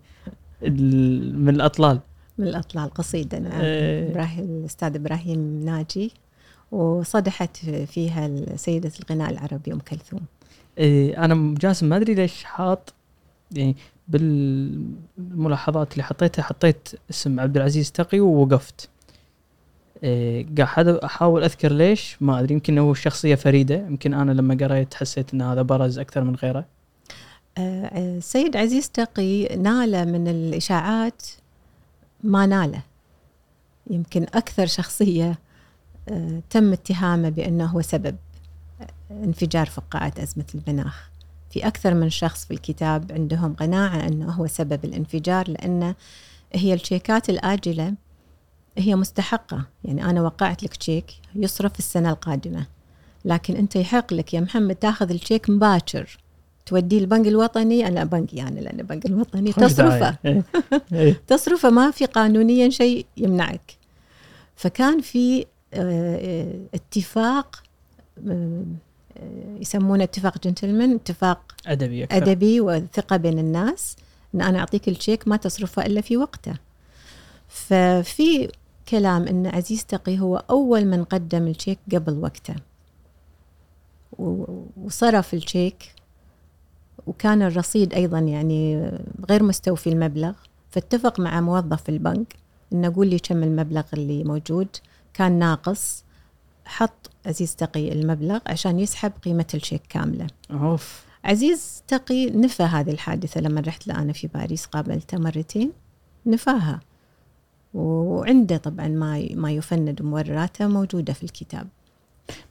من الأطلال. من الأطلال قصيده نعم إيه. إبراهيم الأستاذ إبراهيم ناجي. وصدحت فيها سيدة الغناء العربي أم كلثوم. إيه أنا جاسم ما أدري ليش حاط يعني بالملاحظات اللي حطيتها حطيت اسم عبد العزيز تقي ووقفت. إيه قاعد احاول أذكر ليش ما أدري يمكن هو شخصية فريدة يمكن أنا لما قريت حسيت إن هذا برز أكثر من غيره. السيد عزيز تقي نال من الإشاعات ما ناله. يمكن أكثر شخصية تم اتهامه بأنه هو سبب انفجار فقاعة أزمة المناخ في أكثر من شخص في الكتاب عندهم قناعة أنه هو سبب الانفجار لأنه هي الشيكات الآجلة هي مستحقة. يعني أنا وقعت لك شيك يصرف السنة القادمة. لكن أنت يحق لك يا محمد تاخذ الشيك مباشر. توديه البنك الوطني. أنا بنكي يعني لأن البنك الوطني تصرفه. إيه. إيه. تصرفه ما في قانونيا شيء يمنعك. فكان في اتفاق آه، يسمونه اتفاق جنتلمان اتفاق أدبي أكثر. أدبي وثقة بين الناس إن أنا أعطيك الشيك ما تصرفه إلا في وقته. ففي كلام إن عزيز تقي هو أول من قدم الشيك قبل وقته. وصرف الشيك وكان الرصيد أيضا يعني غير مستوفي المبلغ. فاتفق مع موظف البنك إنه قول لي كم المبلغ اللي موجود. كان ناقص حط عزيز تقي المبلغ عشان يسحب قيمة الشيك كاملة. أوف. عزيز تقي نفى هذه الحادثة لما رحت له أنا في باريس قابلته مرتين نفاها. وعنده طبعا ما ما يفند مبرراته موجودة في الكتاب.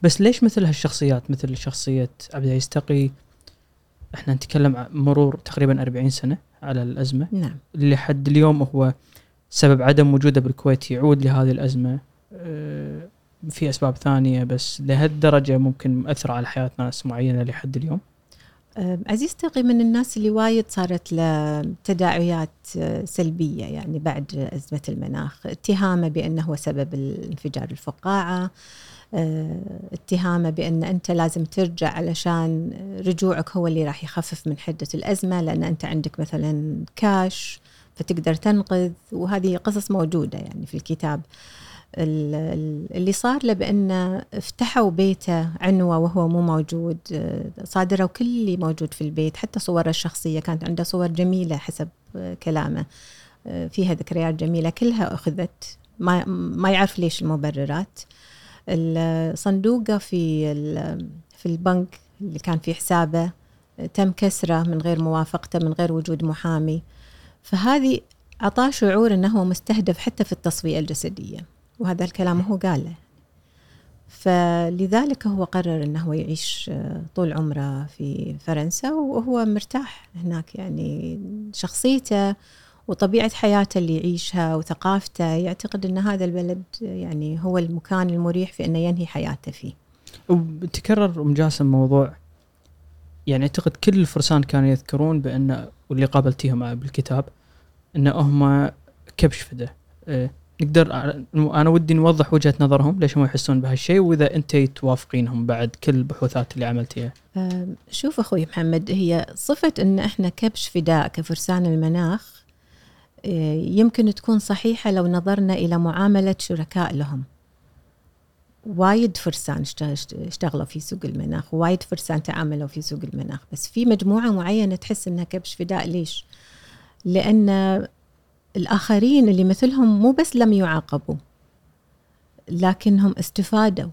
بس ليش مثل هالشخصيات؟ مثل شخصية عبد العزيز تقي إحنا نتكلم عن مرور تقريبا 40 سنة على الأزمة. نعم. لحد اليوم هو سبب عدم وجوده بالكويت يعود لهذه الأزمة. في أسباب ثانية بس لهالدرجة ممكن مأثره على حياة ناس معينة لحد اليوم؟ عزيز تقي من الناس اللي وايد صارت له تداعيات أه، سلبية يعني بعد أزمة المناخ، اتهامه بأنه هو سبب الانفجار الفقاعة، أه، اتهامه بأن أنت لازم ترجع علشان رجوعك هو اللي راح يخفف من حدة الأزمة لأن أنت عندك مثلا كاش فتقدر تنقذ وهذه قصص موجودة يعني في الكتاب. اللي صار له بأنه افتحوا بيته عنوة وهو مو موجود صادروا كل اللي موجود في البيت حتى صوره الشخصية كانت عنده صور جميلة حسب كلامه فيها ذكريات جميلة كلها أخذت ما, ما يعرف ليش المبررات. الصندوقة في في البنك اللي كان في حسابه تم كسره من غير موافقته من غير وجود محامي. فهذه أعطاه شعور أنه مستهدف حتى في التصفية الجسدية. وهذا الكلام هو قاله. فلذلك هو قرر إنه يعيش طول عمره في فرنسا وهو مرتاح هناك يعني. شخصيته وطبيعة حياته اللي يعيشها وثقافته يعتقد أن هذا البلد يعني هو المكان المريح في أنه ينهي حياته فيه. وتكرر أم جاسم موضوع يعني أعتقد كل الفرسان كانوا يذكرون بأن واللي قابلتيهم بالكتاب أن هم كبش فدة. إيه. نقدر أنا ودي نوضح وجهة نظرهم ليش هم يحسون بهالشيء وإذا أنت توافقينهم بعد كل البحوثات اللي عملتيها. شوف أخوي محمد هي صفة إن إحنا كبش فداء كفرسان المناخ آه، يمكن تكون صحيحة لو نظرنا إلى معاملة شركاء لهم. وايد فرسان اشتغلوا في سوق المناخ وايد فرسان تعاملوا في سوق المناخ بس في مجموعة معينة تحس إنها كبش فداء ليش؟ لأن الآخرين اللي مثلهم مو بس لم يعاقبوا لكنهم استفادوا.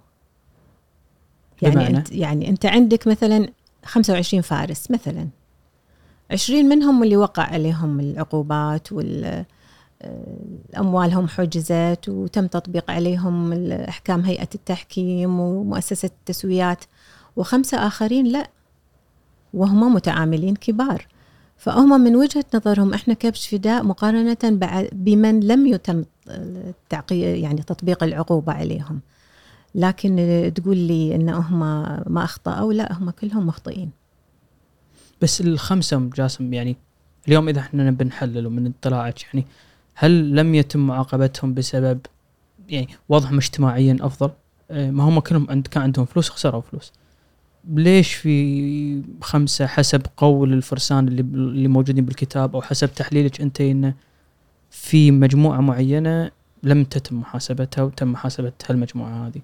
يعني بمعنى؟ انت يعني أنت عندك مثلا 25 فارس مثلا. 20 منهم اللي وقع عليهم العقوبات وال أموالهم حجزت وتم تطبيق عليهم أحكام هيئة التحكيم ومؤسسة التسويات وخمسة آخرين لا وهم متعاملين كبار. فهم من وجهة نظرهم إحنا كبش فداء مقارنة بمن لم يتم يعني تطبيق العقوبة عليهم لكن تقول لي إن هم ما أخطأوا لا هم كلهم مخطئين بس الخمسة جاسم يعني اليوم إذا إحنا بنحلل ومن اطلاعك يعني هل لم يتم معاقبتهم بسبب يعني وضعهم اجتماعيا أفضل؟ آه، ما هم كلهم كان عندهم فلوس خسروا فلوس. ليش في خمسة حسب قول الفرسان اللي اللي موجودين بالكتاب أو حسب تحليلك أنت انه في مجموعة معينة لم تتم محاسبتها وتم محاسبة هالمجموعة هذه؟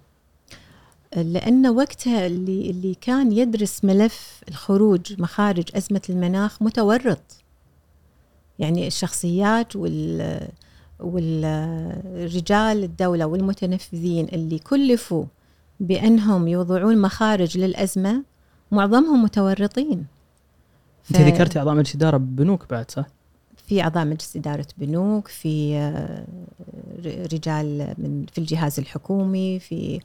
لأن وقتها اللي اللي كان يدرس ملف الخروج مخارج أزمة المناخ متورط. يعني الشخصيات وال والرجال الدولة والمتنفذين اللي كلفوا بأنهم يوضعون مخارج للأزمة معظمهم متورطين. ف... انت ذكرتي اعضاء مجلس اداره بنوك بعد صح؟ في اعضاء مجلس اداره بنوك في آه، رجال من في الجهاز الحكومي في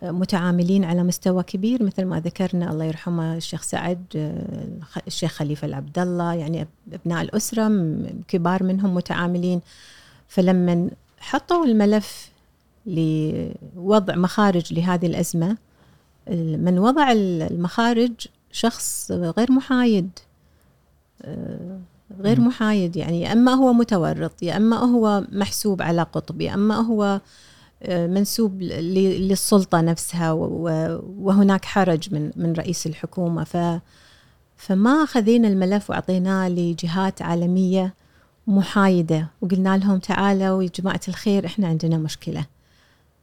آه، متعاملين على مستوى كبير. مثل ما ذكرنا الله يرحمه الشيخ سعد آه، الشيخ خليفة العبد الله يعني أبناء الأسرة كبار منهم متعاملين. فلما حطوا الملف لوضع مخارج لهذه الأزمة. من وضع المخارج شخص غير محايد. غير محايد يعني يا أما هو متورط يا أما هو محسوب على قطب يا أما هو آه، منسوب للسلطة نفسها وهناك حرج من من رئيس الحكومة. ف فما خذينا الملف وأعطيناه لجهات عالمية محايدة وقلنا لهم تعالوا يا جماعة الخير إحنا عندنا مشكلة.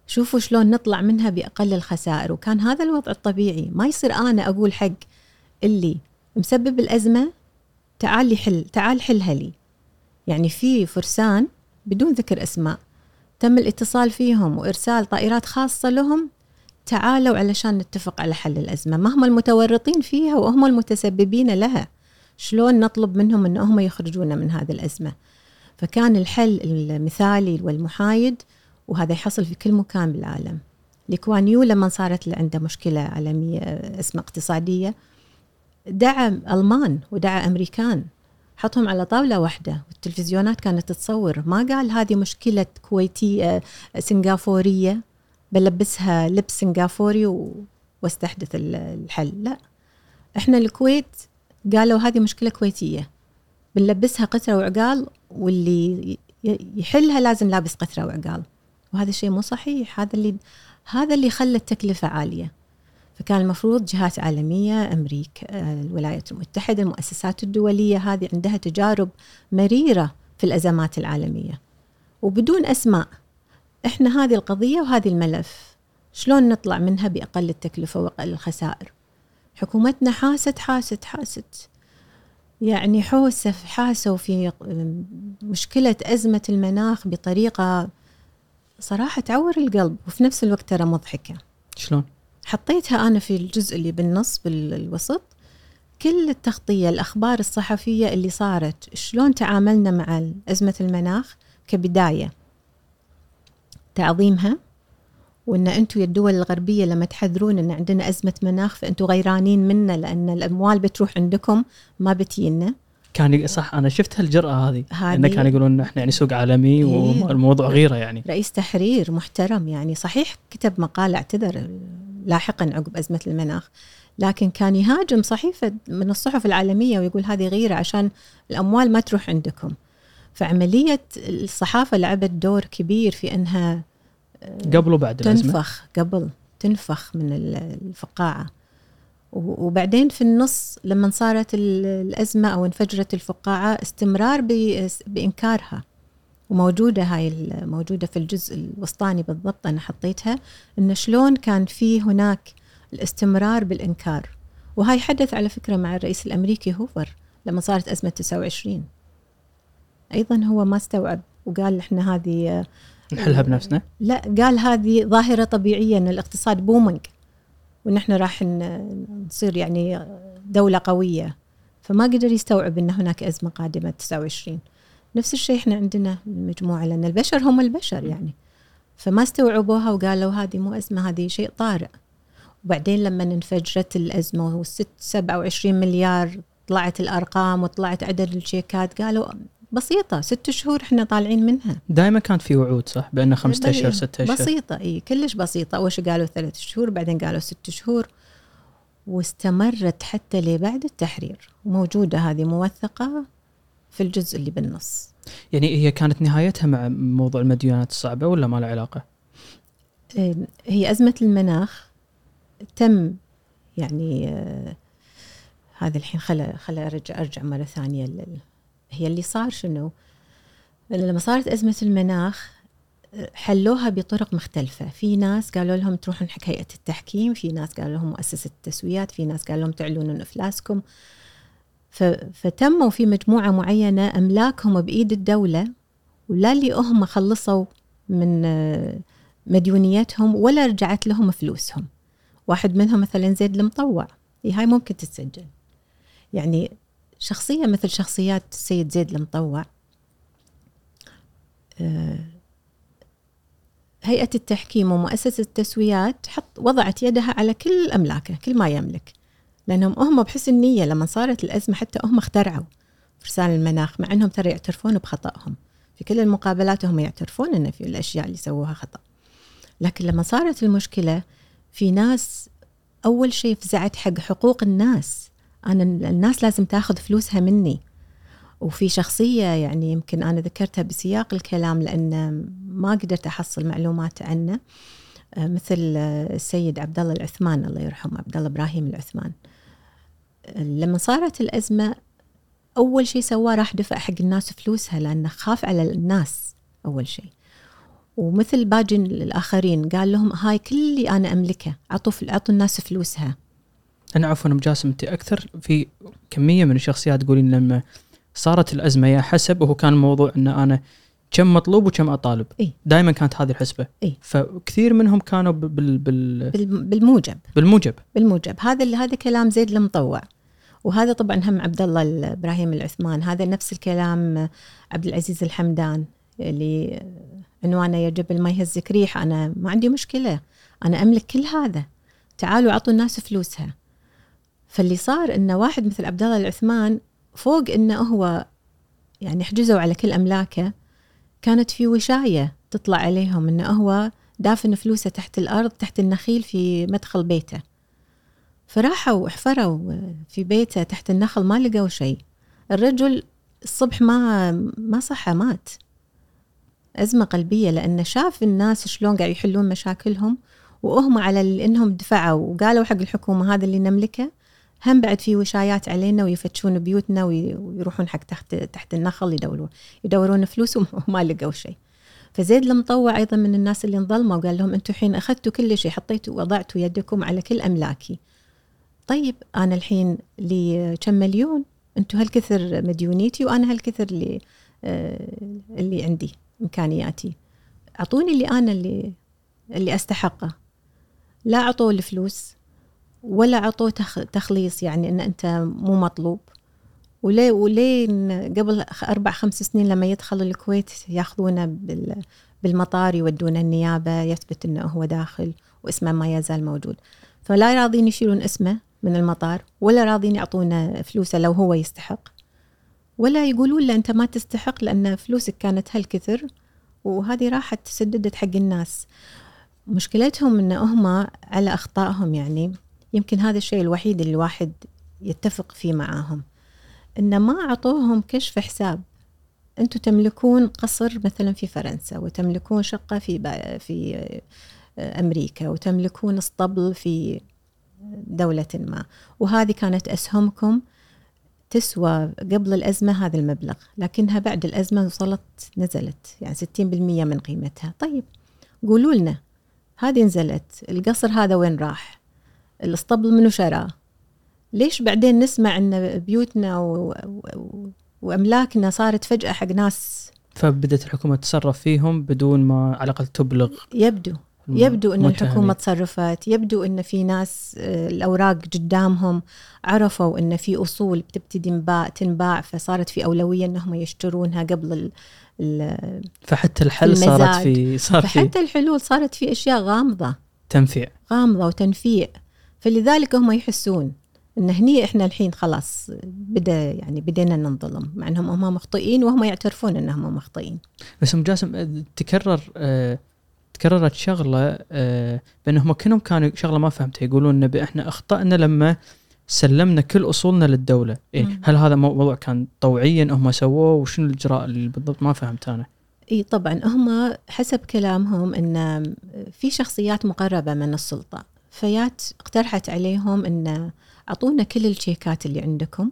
شوفوا شلون نطلع منها بأقل الخسائر. وكان هذا الوضع الطبيعي. ما يصير أنا أقول حق اللي مسبب الأزمة تعال لي حل تعال حلها لي. يعني في فرسان بدون ذكر أسماء تم الاتصال فيهم وإرسال طائرات خاصة لهم. تعالوا علشان نتفق على حل الأزمة. ما هم المتورطين فيها وهم المتسببين لها. شلون نطلب منهم إن هم يخرجونا من هذه الأزمة؟ فكان الحل المثالي والمحايد وهذا يحصل في كل مكان بالعالم. لكوانيو لما صارت عنده مشكلة عالمية اسمها اقتصادية دعا ألمان ودعا أمريكان حطهم على طاولة واحدة والتلفزيونات كانت تصور. ما قال هذه مشكلة كويتية سنغافورية بلبسها لبس سنغافوري واستحدث الحل. لا. إحنا الكويت قالوا هذه مشكلة كويتية. بنلبسها قطرة وعقال واللي يحلها لازم لابس قطرة وعقال. وهذا الشيء مو صحيح. هذا اللي هذا اللي خلى التكلفة عالية. فكان المفروض جهات عالمية أمريكا آه، الولايات المتحدة المؤسسات الدولية هذه عندها تجارب مريرة في الأزمات العالمية. وبدون أسماء. إحنا هذه القضية وهذه الملف شلون نطلع منها بأقل التكلفة وأقل الخسائر؟ حكومتنا حاست حاست حاست. يعني حوسة حاسوا في مشكلة أزمة المناخ بطريقة صراحة تعور القلب وفي نفس الوقت ترى مضحكة. شلون؟ حطيتها أنا في الجزء اللي بالنص بالوسط. كل التغطية الأخبار الصحفية اللي صارت شلون تعاملنا مع أزمة المناخ كبداية. تعظيمها وإن أنتم يا الدول الغربية لما تحذرون إن عندنا أزمة مناخ فانتم غيرانين منا لأن الأموال بتروح عندكم ما بتينا. كان صح أنا شفت هالجرأة هذه إنه كانوا يقولون إحنا يعني سوق عالمي إيه. والموضوع غيره يعني. رئيس تحرير محترم يعني صحيح كتب مقال اعتذر لاحقا عقب أزمة المناخ لكن كان يهاجم صحيفة من الصحف العالمية ويقول هذه غيرة عشان الأموال ما تروح عندكم. فعملية الصحافة لعبت دور كبير في أنها آه، قبل وبعد الأزمة. تنفخ قبل تنفخ من الفقاعة. وبعدين في النص لما صارت الأزمة أو انفجرت الفقاعة استمرار بإنكارها. وموجودة هاي موجودة في الجزء الوسطاني بالضبط أنا حطيتها إن شلون كان في هناك الاستمرار بالإنكار. وهاي حدث على فكرة مع الرئيس الأمريكي هوفر لما صارت أزمة 29 أيضا هو ما استوعب وقال إحنا هذه نحلها بنفسنا؟ لا قال هذه ظاهرة طبيعية إن الاقتصاد بومنج ونحن راح نصير يعني دولة قوية. فما قدر يستوعب أن هناك أزمة قادمة 29 نفس الشيء إحنا عندنا المجموعه لأن البشر هم البشر يعني. فما استوعبوها وقالوا هذه مو أزمة هذه شيء طارئ. وبعدين لما انفجرت الأزمة والست 27 مليار طلعت الأرقام وطلعت عدد الشيكات قالوا بسيطة ست شهور إحنا طالعين منها. دائما كانت في وعود صح؟ بأنه خمسة أشهر ستة أشهر بسيطة اي كلش بسيطة. أول شيء قالوا ثلاث شهور بعدين قالوا ست شهور. واستمرت حتى لبعد التحرير. موجودة هذه موثقة في الجزء اللي بالنص. يعني هي كانت نهايتها مع موضوع المديونات الصعبة ولا ما له علاقة؟ هي أزمة المناخ. تم يعني آه هذا الحين خلا خلا أرجع أرجع مرة ثانية. هي اللي صار شنو؟ لما صارت أزمة المناخ حلوها بطرق مختلفة. في ناس قالوا لهم تروحون حق هيئة التحكيم في ناس قالوا لهم مؤسسة التسويات في ناس قالوا لهم تعلنون إفلاسكم. فتموا في مجموعة معينة أملاكهم بإيد الدولة ولا اللي هم خلصوا من مديونيتهم ولا رجعت لهم فلوسهم. واحد منهم مثلا زيد المطوع. هاي ممكن تتسجل. يعني شخصية مثل شخصيات السيد زيد المطوع آه، هيئة التحكيم ومؤسسة التسويات حط وضعت يدها على كل أملاكه كل ما يملك لأنهم هم بحسن نية لما صارت الأزمة حتى هم اخترعوا فرسان المناخ مع أنهم ترى يعترفون بخطأهم. في كل المقابلات هم يعترفون أن في الأشياء اللي سووها خطأ. لكن لما صارت المشكلة في ناس أول شيء فزعت حق حقوق الناس. أنا الناس لازم تاخذ فلوسها مني. وفي شخصية يعني يمكن أنا ذكرتها بسياق الكلام لأن ما قدرت أحصل معلومات عنه مثل السيد عبد الله العثمان الله يرحمه عبد الله إبراهيم العثمان. لما صارت الأزمة أول شيء سواه راح دفع حق الناس فلوسها لأنه خاف على الناس أول شيء ومثل باقي الآخرين قال لهم هاي كل اللي أنا أملكه عطوا عطوا الناس فلوسها. أنا عفوا مجاسم أنت أكثر. في كمية من الشخصيات تقولين لما صارت الأزمة يا حسب وهو كان الموضوع إن أنا كم مطلوب وكم أطالب. إيه؟ دائما كانت هذه الحسبة. إيه؟ فكثير منهم كانوا بال بال بالموجب. بالموجب. بالموجب. هذا هذا كلام زيد المطوع. وهذا طبعا هم عبد الله إبراهيم العثمان. هذا نفس الكلام عبد العزيز الحمدان اللي عنوانه يا جبل ما يهزك ريح. أنا ما عندي مشكلة. أنا أملك كل هذا. تعالوا أعطوا الناس فلوسها. فاللي صار انه واحد مثل عبد الله العثمان فوق إنه هو يعني حجزوا على كل أملاكه كانت في وشاية تطلع عليهم إنه هو دافن فلوسه تحت الأرض تحت النخيل في مدخل بيته. فراحوا وحفروا في بيته تحت النخل ما لقوا شيء. الرجل الصبح ما ما صحى مات. أزمة قلبية لأنه شاف الناس شلون قاعد يحلون مشاكلهم وهم على إنهم دفعوا وقالوا حق الحكومة هذا اللي نملكه هم بعد في وشايات علينا ويفتشون بيوتنا ويروحون حق تحت تحت النخل يدورون يدورون فلوس وما لقوا شيء. فزيد المطوع أيضا من الناس اللي انظلموا وقال لهم أنتم الحين أخذتوا كل شيء حطيتوا وضعتوا يدكم على كل أملاكي. طيب أنا الحين لي كم مليون؟ أنتم هالكثر مديونيتي وأنا هالكثر اللي آه اللي عندي إمكانياتي. أعطوني اللي أنا اللي اللي أستحقه. لا أعطوا الفلوس ولا عطوه تخليص يعني إن أنت مو مطلوب. وليه ولين قبل أربع خمس سنين لما يدخل الكويت ياخذونه بالمطار يودونه النيابة يثبت إنه هو داخل واسمه ما يزال موجود. فلا راضين يشيلون اسمه من المطار ولا راضين يعطونا فلوسه لو هو يستحق. ولا يقولون له أنت ما تستحق لأن فلوسك كانت هالكثر وهذه راحت تسددت حق الناس. مشكلتهم إن هم على أخطائهم يعني. يمكن هذا الشيء الوحيد اللي الواحد يتفق فيه معاهم إن ما أعطوهم كشف حساب. أنتم تملكون قصر مثلا في فرنسا وتملكون شقة في في آه، أمريكا وتملكون اسطبل في دولة ما. وهذه كانت أسهمكم تسوى قبل الأزمة هذا المبلغ لكنها بعد الأزمة وصلت نزلت. يعني 60% من قيمتها. طيب قولوا لنا هذه نزلت القصر هذا وين راح؟ الاسطبل منو شراه. ليش بعدين نسمع إن بيوتنا و... و... وأملاكنا صارت فجأة حق ناس؟ فبدت الحكومة تتصرف فيهم بدون ما على الأقل تبلغ يبدو يبدو إن الحكومة تصرفت يبدو إن في ناس آه، الأوراق قدامهم عرفوا إن في أصول بتبتدي انباع تنباع فصارت في أولوية إنهم يشترونها قبل ال ال فحتى الحل صارت في صار فحتى في الحلول صارت في أشياء غامضة. تنفيع. غامضة وتنفيع. فلذلك هم يحسون إن هني إحنا الحين خلاص بدا يعني بدينا ننظلم مع إنهم هم مخطئين وهم يعترفون إنهم مخطئين. بس أم جاسم تكرر آه تكررت شغلة آه بأنهم كلهم كانوا شغلة ما فهمتها يقولون ان إحنا أخطأنا لما سلمنا كل أصولنا للدولة، يعني هل هذا موضوع كان طوعيا هم سووه؟ وشنو الإجراء اللي بالضبط؟ ما فهمت أنا. إي طبعا هم حسب كلامهم إن في شخصيات مقربة من السلطة. فيات اقترحت عليهم إن أعطونا كل الشيكات اللي عندكم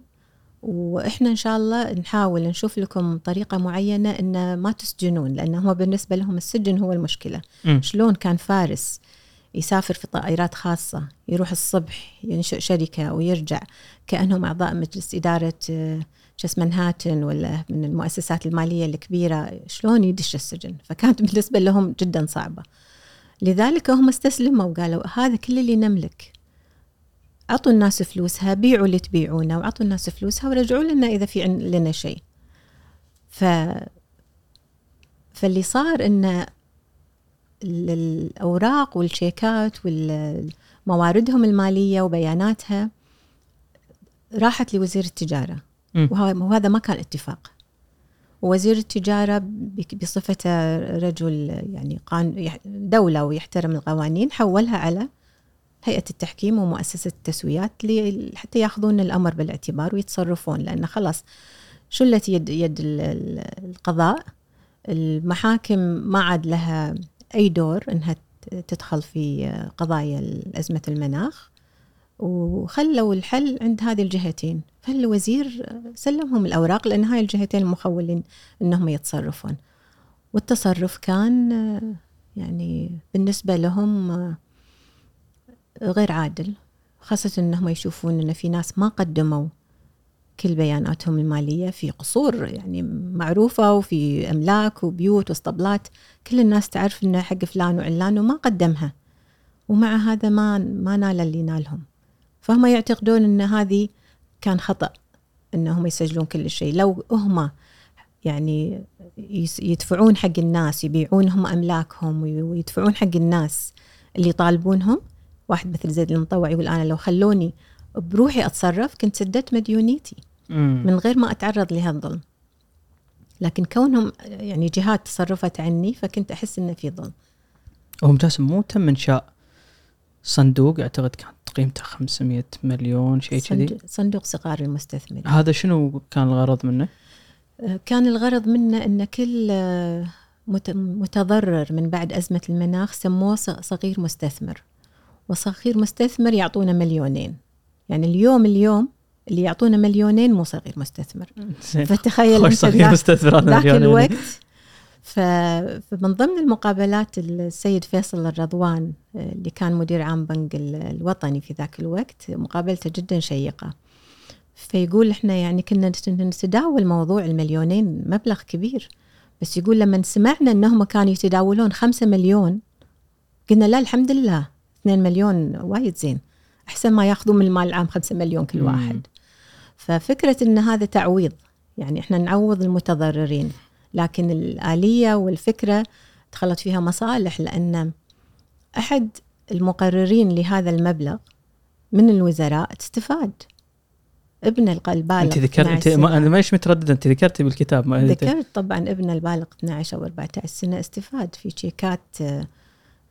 وإحنا إن شاء الله نحاول نشوف لكم طريقة معينة إن ما تسجنون لأن هم بالنسبة لهم السجن هو المشكلة. م. شلون كان فارس يسافر في طائرات خاصة يروح الصبح ينشئ شركة ويرجع كأنهم أعضاء مجلس إدارة جس منهاتن ولا من المؤسسات المالية الكبيرة شلون يدش السجن؟ فكانت بالنسبة لهم جدا صعبة. لذلك هم استسلموا وقالوا هذا كل اللي نملك. أعطوا الناس فلوسها بيعوا اللي تبيعونه وأعطوا الناس فلوسها ورجعوا لنا إذا في لنا شيء. ف فاللي صار إن الأوراق والشيكات ومواردهم المالية وبياناتها راحت لوزير التجارة. وهذا ما كان اتفاق. وزير التجارة بصفته رجل يعني دولة ويحترم القوانين حولها على هيئة التحكيم ومؤسسة التسويات حتى يأخذون الأمر بالاعتبار ويتصرفون لأن خلاص شلت يد, يد القضاء؟ المحاكم ما عاد لها أي دور أنها تدخل في قضايا أزمة المناخ. وخلوا الحل عند هذه الجهتين. فالوزير سلمهم الأوراق لأن هاي الجهتين المخولين أنهم يتصرفون. والتصرف كان يعني بالنسبة لهم غير عادل خاصة أنهم يشوفون أن في ناس ما قدموا كل بياناتهم المالية في قصور يعني معروفة وفي أملاك وبيوت واسطبلات. كل الناس تعرف إنه حق فلان وعلان وما قدمها. ومع هذا ما ما نال اللي نالهم. فهم يعتقدون إن هذه كان خطأ إنهم يسجلون كل شيء. لو هم يعني يدفعون حق الناس يبيعون هم أملاكهم ويدفعون حق الناس اللي يطالبونهم. واحد مثل زيد المطوع يقول أنا لو خلوني بروحي أتصرف كنت سددت مديونيتي من غير ما أتعرض لهالظلم. لكن كونهم يعني جهات تصرفت عني فكنت أحس انه في ظلم. هم جاسم مو تم إنشاء صندوق اعتقد كان. قيمته 500 مليون شيء كذي. صندوق صغار المستثمرين. هذا شنو كان الغرض منه؟ آه، كان الغرض منه أن كل آه، متضرر من بعد أزمة المناخ سموه صغير مستثمر. وصغير مستثمر يعطونا مليونين. يعني اليوم اليوم اللي يعطونا مليونين مو صغير مستثمر. فتخيل أنت صغير مستثمر ذاك الوقت فمن ضمن المقابلات السيد فيصل الرضوان اللي كان مدير عام بنك الوطني في ذاك الوقت مقابلته جدا شيقة. فيقول إحنا يعني كنا نتداول موضوع المليونين مبلغ كبير. بس يقول لما سمعنا إنهم كانوا يتداولون خمسة مليون قلنا لا الحمد لله 2 مليون وايد زين. أحسن ما ياخذون من المال العام 5 مليون كل واحد. ففكرة إن هذا تعويض يعني إحنا نعوض المتضررين. لكن الآلية والفكرة دخلت فيها مصالح لأن أحد المقررين لهذا المبلغ من الوزراء استفاد ابن البالغ أنت ذكرت أنت ما أنا مانيش متردده أنت ذكرتي بالكتاب ما ذكرت طبعا ابن البالغ 12 أو 14 سنة استفاد في شيكات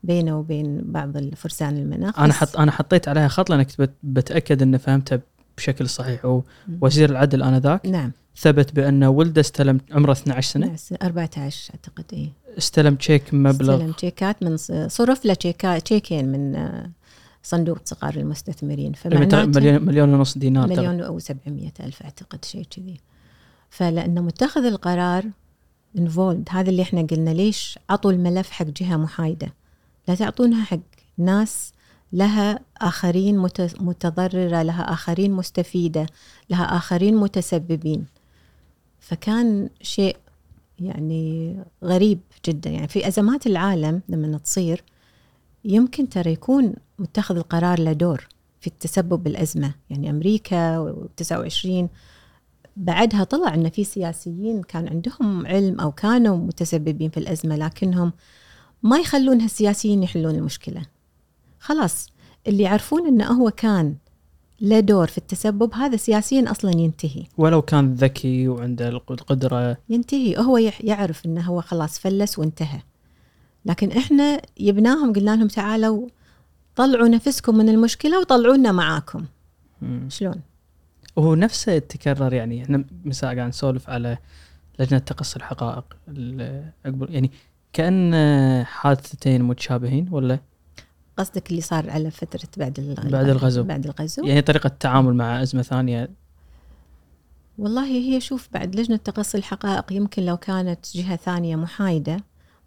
بينه وبين بعض الفرسان المناخ. أنا حط أنا حطيت عليها خط لانك بتأكد ان فهمتها بشكل صحيح. وزير العدل آنذاك نعم. ثبت بان ولده استلم عمره 12 سنة. 14 أعتقد اي استلم تشيك مبلغ استلم تشيكات من صرف له تشيكين من آه، صندوق صغار المستثمرين. مليون مليون ونص دينار مليون أو 700 ألف أعتقد شيء كذي. فلانه متخذ القرار involved هذا اللي إحنا قلنا ليش عطوا الملف حق جهة محايدة؟ لا تعطونها حق ناس لها آخرين متضررة لها آخرين مستفيدة لها آخرين متسببين. فكان شيء يعني غريب جدا. يعني في أزمات العالم لما تصير يمكن ترى يكون متخذ القرار له دور في التسبب بالأزمة يعني أمريكا و29 بعدها طلع أن في سياسيين كان عندهم علم أو كانوا متسببين في الأزمة لكنهم ما يخلون هالسياسيين يحلون المشكلة. خلاص اللي يعرفون إنه هو كان له دور في التسبب هذا سياسيا أصلا ينتهي. ولو كان ذكي وعنده القدرة. ينتهي. هو يعرف إنه هو خلاص فلس وانتهى. لكن إحنا جبناهم قلنا لهم تعالوا طلعوا نفسكم من المشكلة وطلعونا معاكم. مم. شلون؟ وهو نفسه يتكرر يعني إحنا مساء قاعد نسولف على لجنة تقصي الحقائق يعني كأن حادثتين متشابهين ولا؟ قصدك اللي صار على فترة بعد بعد الغزو. بعد الغزو. يعني طريقة التعامل مع أزمة ثانية. والله هي شوف بعد لجنة تقصي الحقائق يمكن لو كانت جهة ثانية محايدة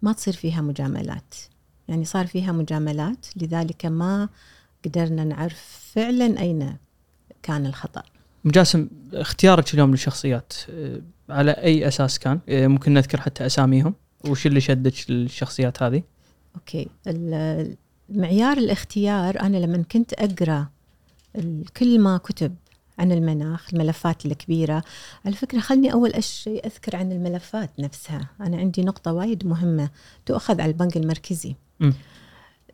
ما تصير فيها مجاملات. يعني صار فيها مجاملات لذلك ما قدرنا نعرف فعلا أين كان الخطأ. مجاسم اختيارك اليوم للشخصيات آه، على أي أساس كان؟ آه، ممكن نذكر حتى أساميهم. وش اللي شدك للشخصيات هذه؟ أوكي معيار الاختيار أنا لما كنت أقرأ كل ما كتب عن المناخ الملفات الكبيرة على فكرة خلني أول شيء أذكر عن الملفات نفسها أنا عندي نقطة وايد مهمة تؤخذ على البنك المركزي م.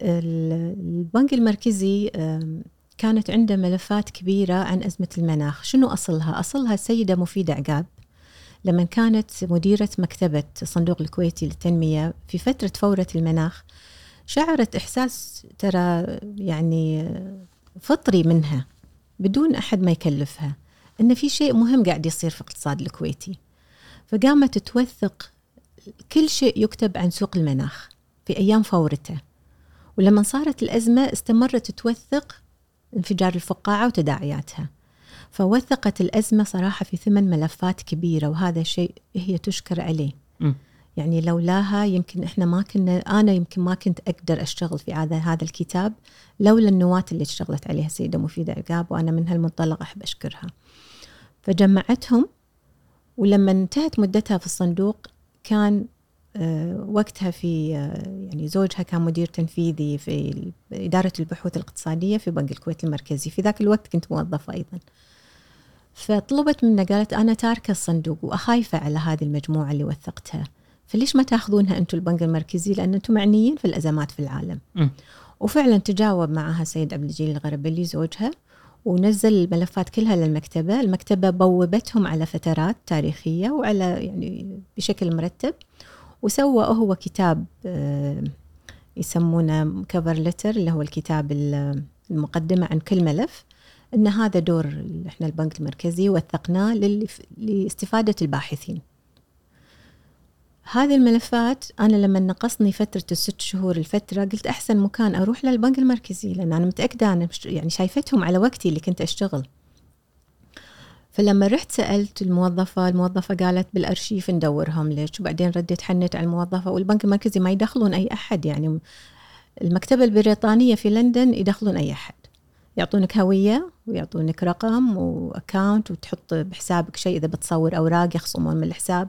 البنك المركزي كانت عنده ملفات كبيرة عن أزمة المناخ شنو أصلها؟ أصلها السيدة مفيدة عقاب لما كانت مديرة مكتبة الصندوق الكويتي للتنمية في فترة فورة المناخ شعرت إحساس ترى يعني فطري منها بدون أحد ما يكلفها إن في شيء مهم قاعد يصير في الاقتصاد الكويتي. فقامت توثق كل شيء يكتب عن سوق المناخ في أيام فورته. ولما صارت الأزمة استمرت توثق انفجار الفقاعة وتداعياتها. فوثقت الأزمة صراحة في ثمان ملفات كبيرة وهذا شيء هي تشكر عليه. م. يعني لولاها يمكن إحنا ما كنا أنا يمكن ما كنت أقدر أشتغل في هذا هذا الكتاب لولا النواة اللي اشتغلت عليها السيده مفيدة عقاب وأنا من هالمنطلق أحب أشكرها. فجمعتهم ولما انتهت مدتها في الصندوق كان آه، وقتها في آه، يعني زوجها كان مدير تنفيذي في إدارة البحوث الاقتصادية في بنك الكويت المركزي. في ذاك الوقت كنت موظفة أيضا. فطلبت منا قالت أنا تاركة الصندوق وأخايفة على هذه المجموعة اللي وثقتها. فليش ما تاخذونها أنتم البنك المركزي؟ لأن أنتم معنيين في الأزمات في العالم. م. وفعلا تجاوب معها سيد عبد الجليل الغربلي زوجها ونزل الملفات كلها للمكتبة. المكتبة بوبتهم على فترات تاريخية وعلى يعني بشكل مرتب وسوى هو كتاب آه، يسمونه كفر لتر اللي هو الكتاب المقدمة عن كل ملف إن هذا دور إحنا البنك المركزي وثقناه لإستفادة الباحثين. هذه الملفات أنا لما نقصني فترة الست شهور الفترة قلت أحسن مكان أروح للبنك المركزي لأن أنا متأكدة أنا يعني شايفتهم على وقتي اللي كنت أشتغل. فلما رحت سألت الموظفة الموظفة قالت بالأرشيف ندورهم ليش وبعدين رديت حنت على الموظفة والبنك المركزي ما يدخلون أي أحد يعني المكتبة البريطانية في لندن يدخلون أي أحد. يعطونك هوية ويعطونك رقم وأكاونت وتحط بحسابك شيء إذا بتصور أوراق يخصمون من الحساب.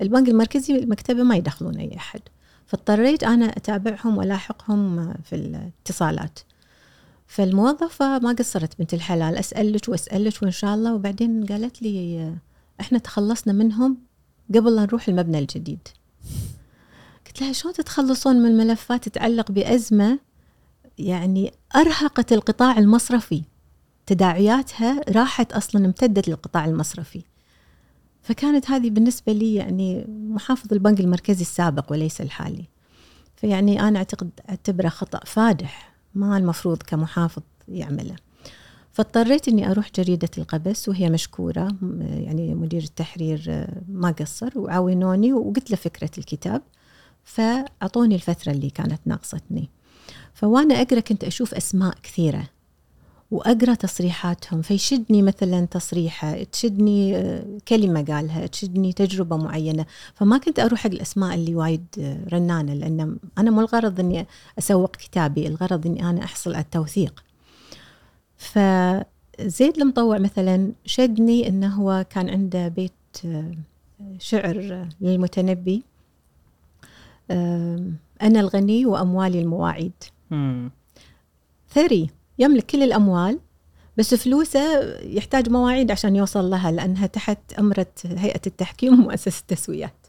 البنك المركزي المكتبة ما يدخلون أي أحد. فاضطريت أنا أتابعهم وألاحقهم في الاتصالات. فالموظفة ما قصرت بنت الحلال أسألك وأسألك وإن شاء الله. وبعدين قالت لي إحنا تخلصنا منهم قبل لا نروح المبنى الجديد. قلت لها شلون تتخلصون من ملفات تتعلق بأزمة؟ يعني أرهقت القطاع المصرفي. تداعياتها راحت أصلا امتدت للقطاع المصرفي. فكانت هذه بالنسبة لي يعني محافظ البنك المركزي السابق وليس الحالي. فيعني أنا أعتقد أعتبره خطأ فادح ما المفروض كمحافظ يعمله. فاضطريت إني أروح جريدة القبس وهي مشكورة يعني مدير التحرير ما قصر وعاونوني وقلت له فكرة الكتاب فأعطوني الفترة اللي كانت ناقصتني. فوأنا أقرأ كنت أشوف أسماء كثيرة. وأقرأ تصريحاتهم فيشدني مثلا تصريحة تشدني آه، كلمة قالها تشدني تجربة معينة. فما كنت أروح حق الأسماء اللي وايد آه، رنانة لأن أنا مو الغرض إني اسوق كتابي الغرض إني أنا أحصل على التوثيق. فزيد المطوع مثلا شدني إنه هو كان عنده بيت آه، شعر للمتنبي. أنا الغني وأموالي المواعيد. ثري. يملك كل الأموال بس فلوسه يحتاج مواعيد عشان يوصل لها لأنها تحت أمرة هيئة التحكيم ومؤسسة التسويات.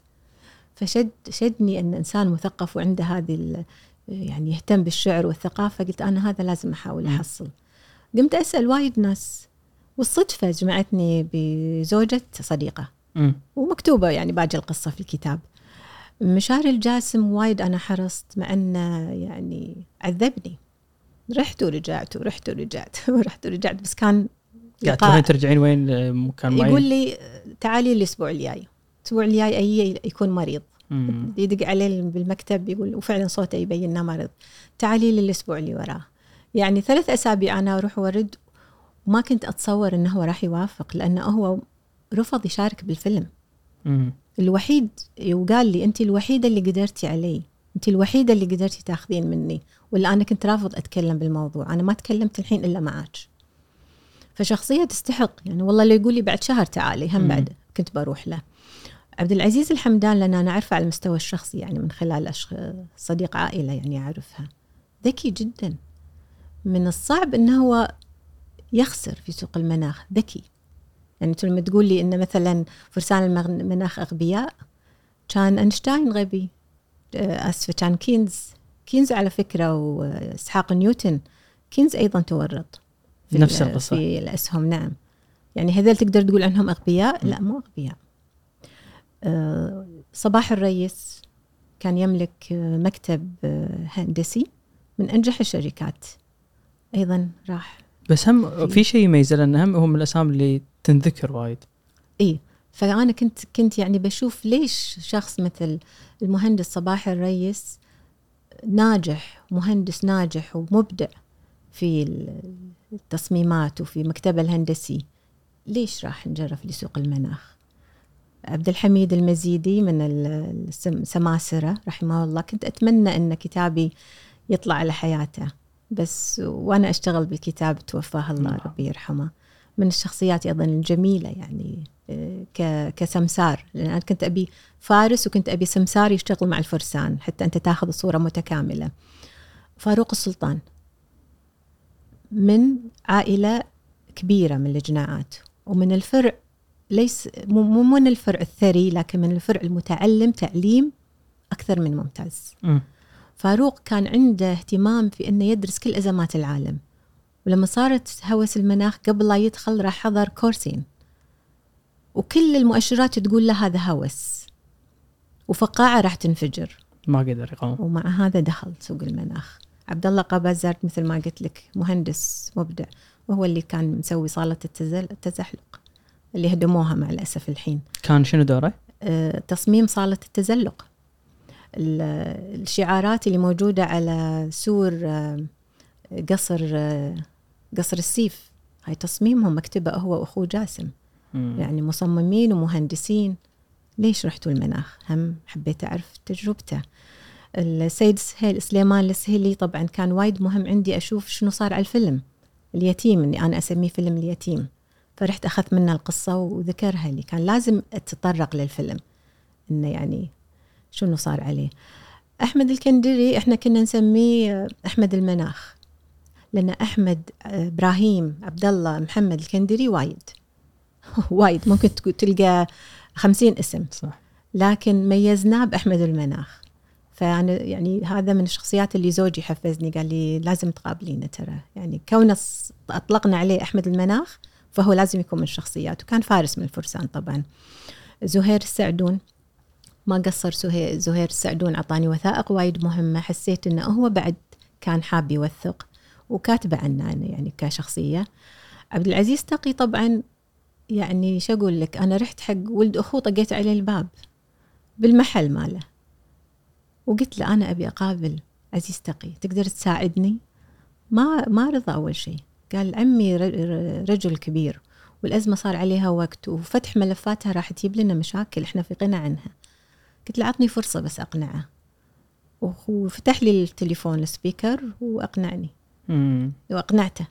فشد شدني أن إنسان مثقف وعنده هذه يعني يهتم بالشعر والثقافة قلت أنا هذا لازم أحاول أحصل. قمت أسأل وايد ناس والصدفة جمعتني بزوجة صديقة. ومكتوبة يعني باقي القصة في الكتاب. مشاري الجاسم وايد أنا حرصت مع أنه يعني عذبني. رحت ورجعت ورحت ورجعت ورحت ورجعت بس كان قاعد تروحين ترجعين وين؟ مكان معين؟ يقول لي تعالي الأسبوع الجاي. الأسبوع الجاي أي يكون مريض. مم. يدق عليه بالمكتب يقول وفعلا صوته يبين إنه مريض. تعالي لي الأسبوع اللي وراه. يعني ثلاث أسابيع أنا أروح وأرد وما كنت أتصور إنه هو راح يوافق لأنه هو رفض يشارك بالفيلم. مم. الوحيد وقال لي انت الوحيدة اللي قدرتي علي. انت الوحيدة اللي قدرتي تاخذين مني. ولا أنا كنت رافض أتكلم بالموضوع؟ أنا ما تكلمت الحين إلا معك فشخصية تستحق يعني والله اللي يقول لي بعد شهر تعالي هم. بعد كنت بروح له. عبد العزيز الحمدان لأن أنا أعرفه على المستوى الشخصي يعني من خلال أشخ... صديق عائلة يعني أعرفها. ذكي جدا. من الصعب انه هو يخسر في سوق المناخ ذكي. يعني لما تقول لي ان مثلا فرسان المناخ أغبياء كان أينشتاين غبي. آه، آسفة كان كينز. كينز على فكرة وإسحاق نيوتن كينز أيضا تورط في نفس ال- القصة. في الأسهم نعم. يعني هذول تقدر تقول عنهم أغبياء؟ لا مو أغبياء. آه، صباح الريس كان يملك آه، مكتب آه، هندسي من أنجح الشركات. أيضا راح بس هم في شيء يميزه لأن هم هم الاسامي اللي تنذكر وايد. إي فأنا كنت كنت يعني بشوف ليش شخص مثل المهندس صباح الريس ناجح مهندس ناجح ومبدع في التصميمات وفي مكتبه الهندسي ليش راح نجرف لسوق المناخ؟ عبد الحميد المزيدي من ال- السماسرة رحمه الله. كنت أتمنى أن كتابي يطلع على حياته بس وأنا أشتغل بالكتاب توفاه الله نعم. ربي يرحمه. من الشخصيات أيضا الجميلة يعني كسمسار لأن أنا كنت أبي فارس وكنت أبي سمسار يشتغل مع الفرسان حتى أنت تاخذ صورة متكاملة. فاروق السلطان. من عائلة كبيرة من الجناعات. ومن الفرع ليس مو من الفرع الثري لكن من الفرع المتعلم تعليم أكثر من ممتاز. مم. فاروق كان عنده اهتمام في إنه يدرس كل أزمات العالم. ولما صارت هوس المناخ قبل لا يدخل راح حضر كورسين. وكل المؤشرات تقول له هذا هوس وفقاعة راح تنفجر. ما قدر يقاوم. ومع هذا دخل سوق المناخ. عبد الله قبازرت مثل ما قلت لك مهندس مبدع وهو اللي كان مسوي صالة التزل- التزحلق اللي هدموها مع الأسف الحين. كان شنو دوره؟ آه، تصميم صالة التزلق. ال- الشعارات اللي موجودة على سور آه، قصر آه، قصر السيف هاي تصميمهم مكتبه هو وأخوه جاسم. مم. يعني مصممين ومهندسين. ليش رحتوا المناخ؟ هم حبيت أعرف تجربته. السيد سهيل سليمان السهيلي طبعا كان وايد مهم عندي أشوف شنو صار على الفيلم. اليتيم اللي أنا أسميه فيلم اليتيم. فرحت أخذت منه القصة وذكرها لي. كان لازم أتطرق للفيلم. إنه يعني شنو صار عليه. أحمد الكندري إحنا كنا نسميه أحمد المناخ. لأن أحمد آه، إبراهيم عبد الله محمد الكندري وايد. وايد. ممكن تلقى خمسين اسم. صح. لكن ميزناه بأحمد المناخ. فأنا يعني هذا من الشخصيات اللي زوجي حفزني قال لي لازم تقابلينه ترى. يعني كونه ص- أطلقنا عليه أحمد المناخ فهو لازم يكون من الشخصيات وكان فارس من الفرسان طبعا. زهير السعدون. ما قصر زهير, السعدون أعطاني وثائق وايد مهمة. حسيت أنه هو بعد كان حاب يوثق وكاتبة عنه يعني كشخصية. عبد العزيز تقي طبعا يعني شو أقول لك؟ أنا رحت حق ولد أخوه طقيت عليه الباب بالمحل ماله. وقلت له أنا أبي أقابل عزيز تقي تقدر تساعدني؟ ما ما رضى أول شيء. قال عمي رجل كبير والأزمة صار عليها وقت وفتح ملفاتها راح تجيب لنا مشاكل إحنا في غنى عنها. قلت له عطني فرصة بس أقنعه. وخ- وفتح لي التليفون السبيكر وأقنعني. مم. وأقنعته.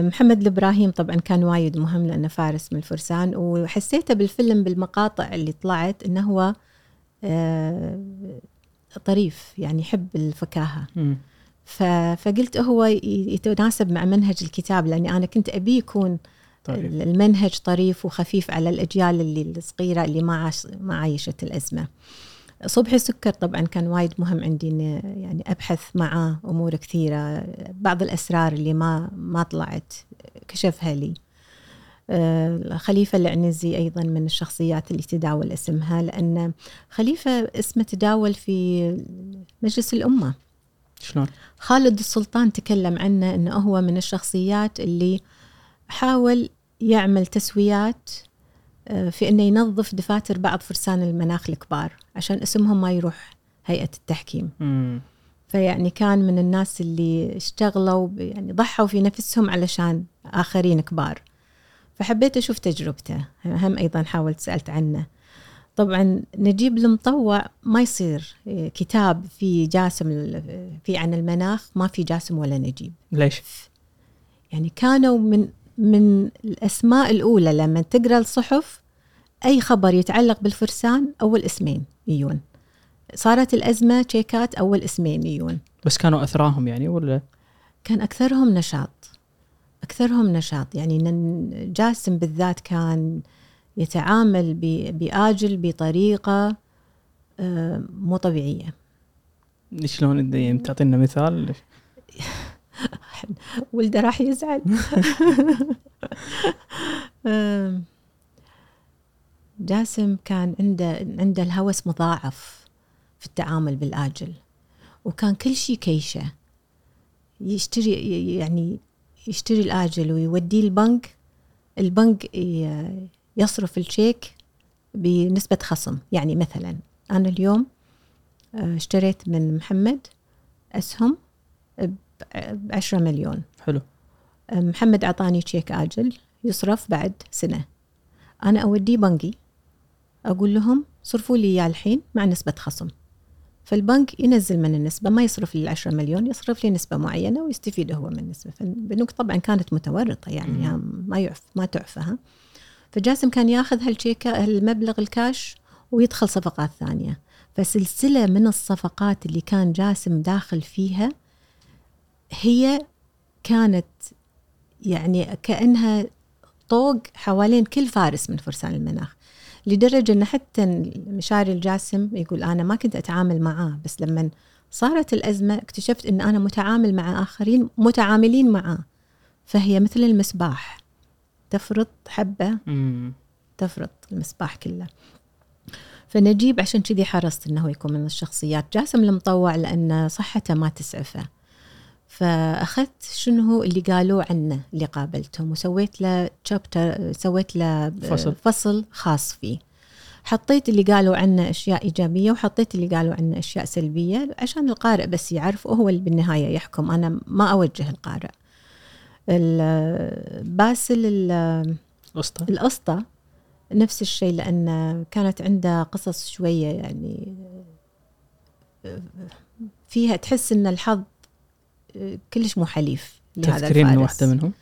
محمد الإبراهيم طبعا كان وايد مهم لأنه فارس من الفرسان وحسيته بالفيلم بالمقاطع اللي طلعت إنه هو آه، طريف يعني يحب الفكاهة. فقلت هو يتناسب مع منهج الكتاب لأني أنا كنت أبي يكون طيب. المنهج طريف وخفيف على الأجيال اللي الصغيرة اللي ما عاش ما عايشت الأزمة. صبحي سكر طبعا كان وايد مهم عندي إن يعني أبحث معاه أمور كثيرة بعض الأسرار اللي ما ما طلعت كشفها لي. آه، خليفة العنزي أيضا من الشخصيات اللي تداول اسمها لأن خليفة اسمه تداول في مجلس الأمة شلون؟ خالد السلطان تكلم عنه إنه هو من الشخصيات اللي حاول يعمل تسويات في إنه ينظف دفاتر بعض فرسان المناخ الكبار عشان اسمهم ما يروح هيئة التحكيم. مم. فيعني كان من الناس اللي اشتغلوا يعني ضحوا في نفسهم علشان آخرين كبار. فحبيت أشوف تجربته. هم أيضا حاولت سألت عنه. طبعا نجيب المطوع ما يصير إيه، كتاب في جاسم في عن المناخ ما في جاسم ولا نجيب. ليش؟ يعني كانوا من من الأسماء الأولى لما تقرأ الصحف أي خبر يتعلق بالفرسان أول اسمين يجون. صارت الأزمة تشيكات أول اسمين يجون. بس كانوا أثراهم يعني ولا؟ كان أكثرهم نشاط. أكثرهم نشاط. يعني جاسم بالذات كان يتعامل ب- بآجل بطريقة آه، مو طبيعية. شلون يعني تعطينا مثال؟ ولده راح يزعل. جاسم كان عنده عنده الهوس مضاعف في التعامل بالآجل. وكان كل شيء كيشة. يشتري يعني يشتري الآجل ويوديه البنك. البنك يصرف الشيك بنسبة خصم. يعني مثلا أنا اليوم آه، اشتريت من محمد أسهم 10 مليون. حلو. محمد أعطاني تشيك آجل يصرف بعد سنة. أنا أوديه بنكي أقول لهم صرفوا لي إياه الحين مع نسبة خصم. فالبنك ينزل من النسبة ما يصرف لي العشرة مليون يصرف لي نسبة معينة ويستفيد هو من النسبة. فالبنوك طبعا كانت متورطة يعني ما يعف ما تعفى ها. فجاسم كان ياخذ هالشيكة هالمبلغ الكاش ويدخل صفقات ثانية. فسلسلة من الصفقات اللي كان جاسم داخل فيها هي كانت يعني كأنها طوق حوالين كل فارس من فرسان المناخ. لدرجة أن حتى مشاري الجاسم يقول أنا ما كنت أتعامل معاه بس لما صارت الأزمة اكتشفت أن أنا متعامل مع آخرين متعاملين معاه. فهي مثل المسباح. تفرط حبة تفرط المسباح كله. فنجيب عشان كذي حرصت إنه يكون من الشخصيات. جاسم المطوع لأن صحته ما تسعفه. فأخذت شنو هو اللي قالوه عنه اللي قابلتهم وسويت له تشابتر سويت له فصل. فصل خاص فيه. حطيت اللي قالوا عنه أشياء إيجابية وحطيت اللي قالوا عنه أشياء سلبية عشان القارئ بس يعرف وهو اللي بالنهاية يحكم. أنا ما أوجه القارئ. ال- باسل ال- اسطى القسطى نفس الشيء لأن كانت عنده قصص شوية يعني فيها تحس أن الحظ كلش مو حليف لهذا تذكرين الفارس. واحدة منهم؟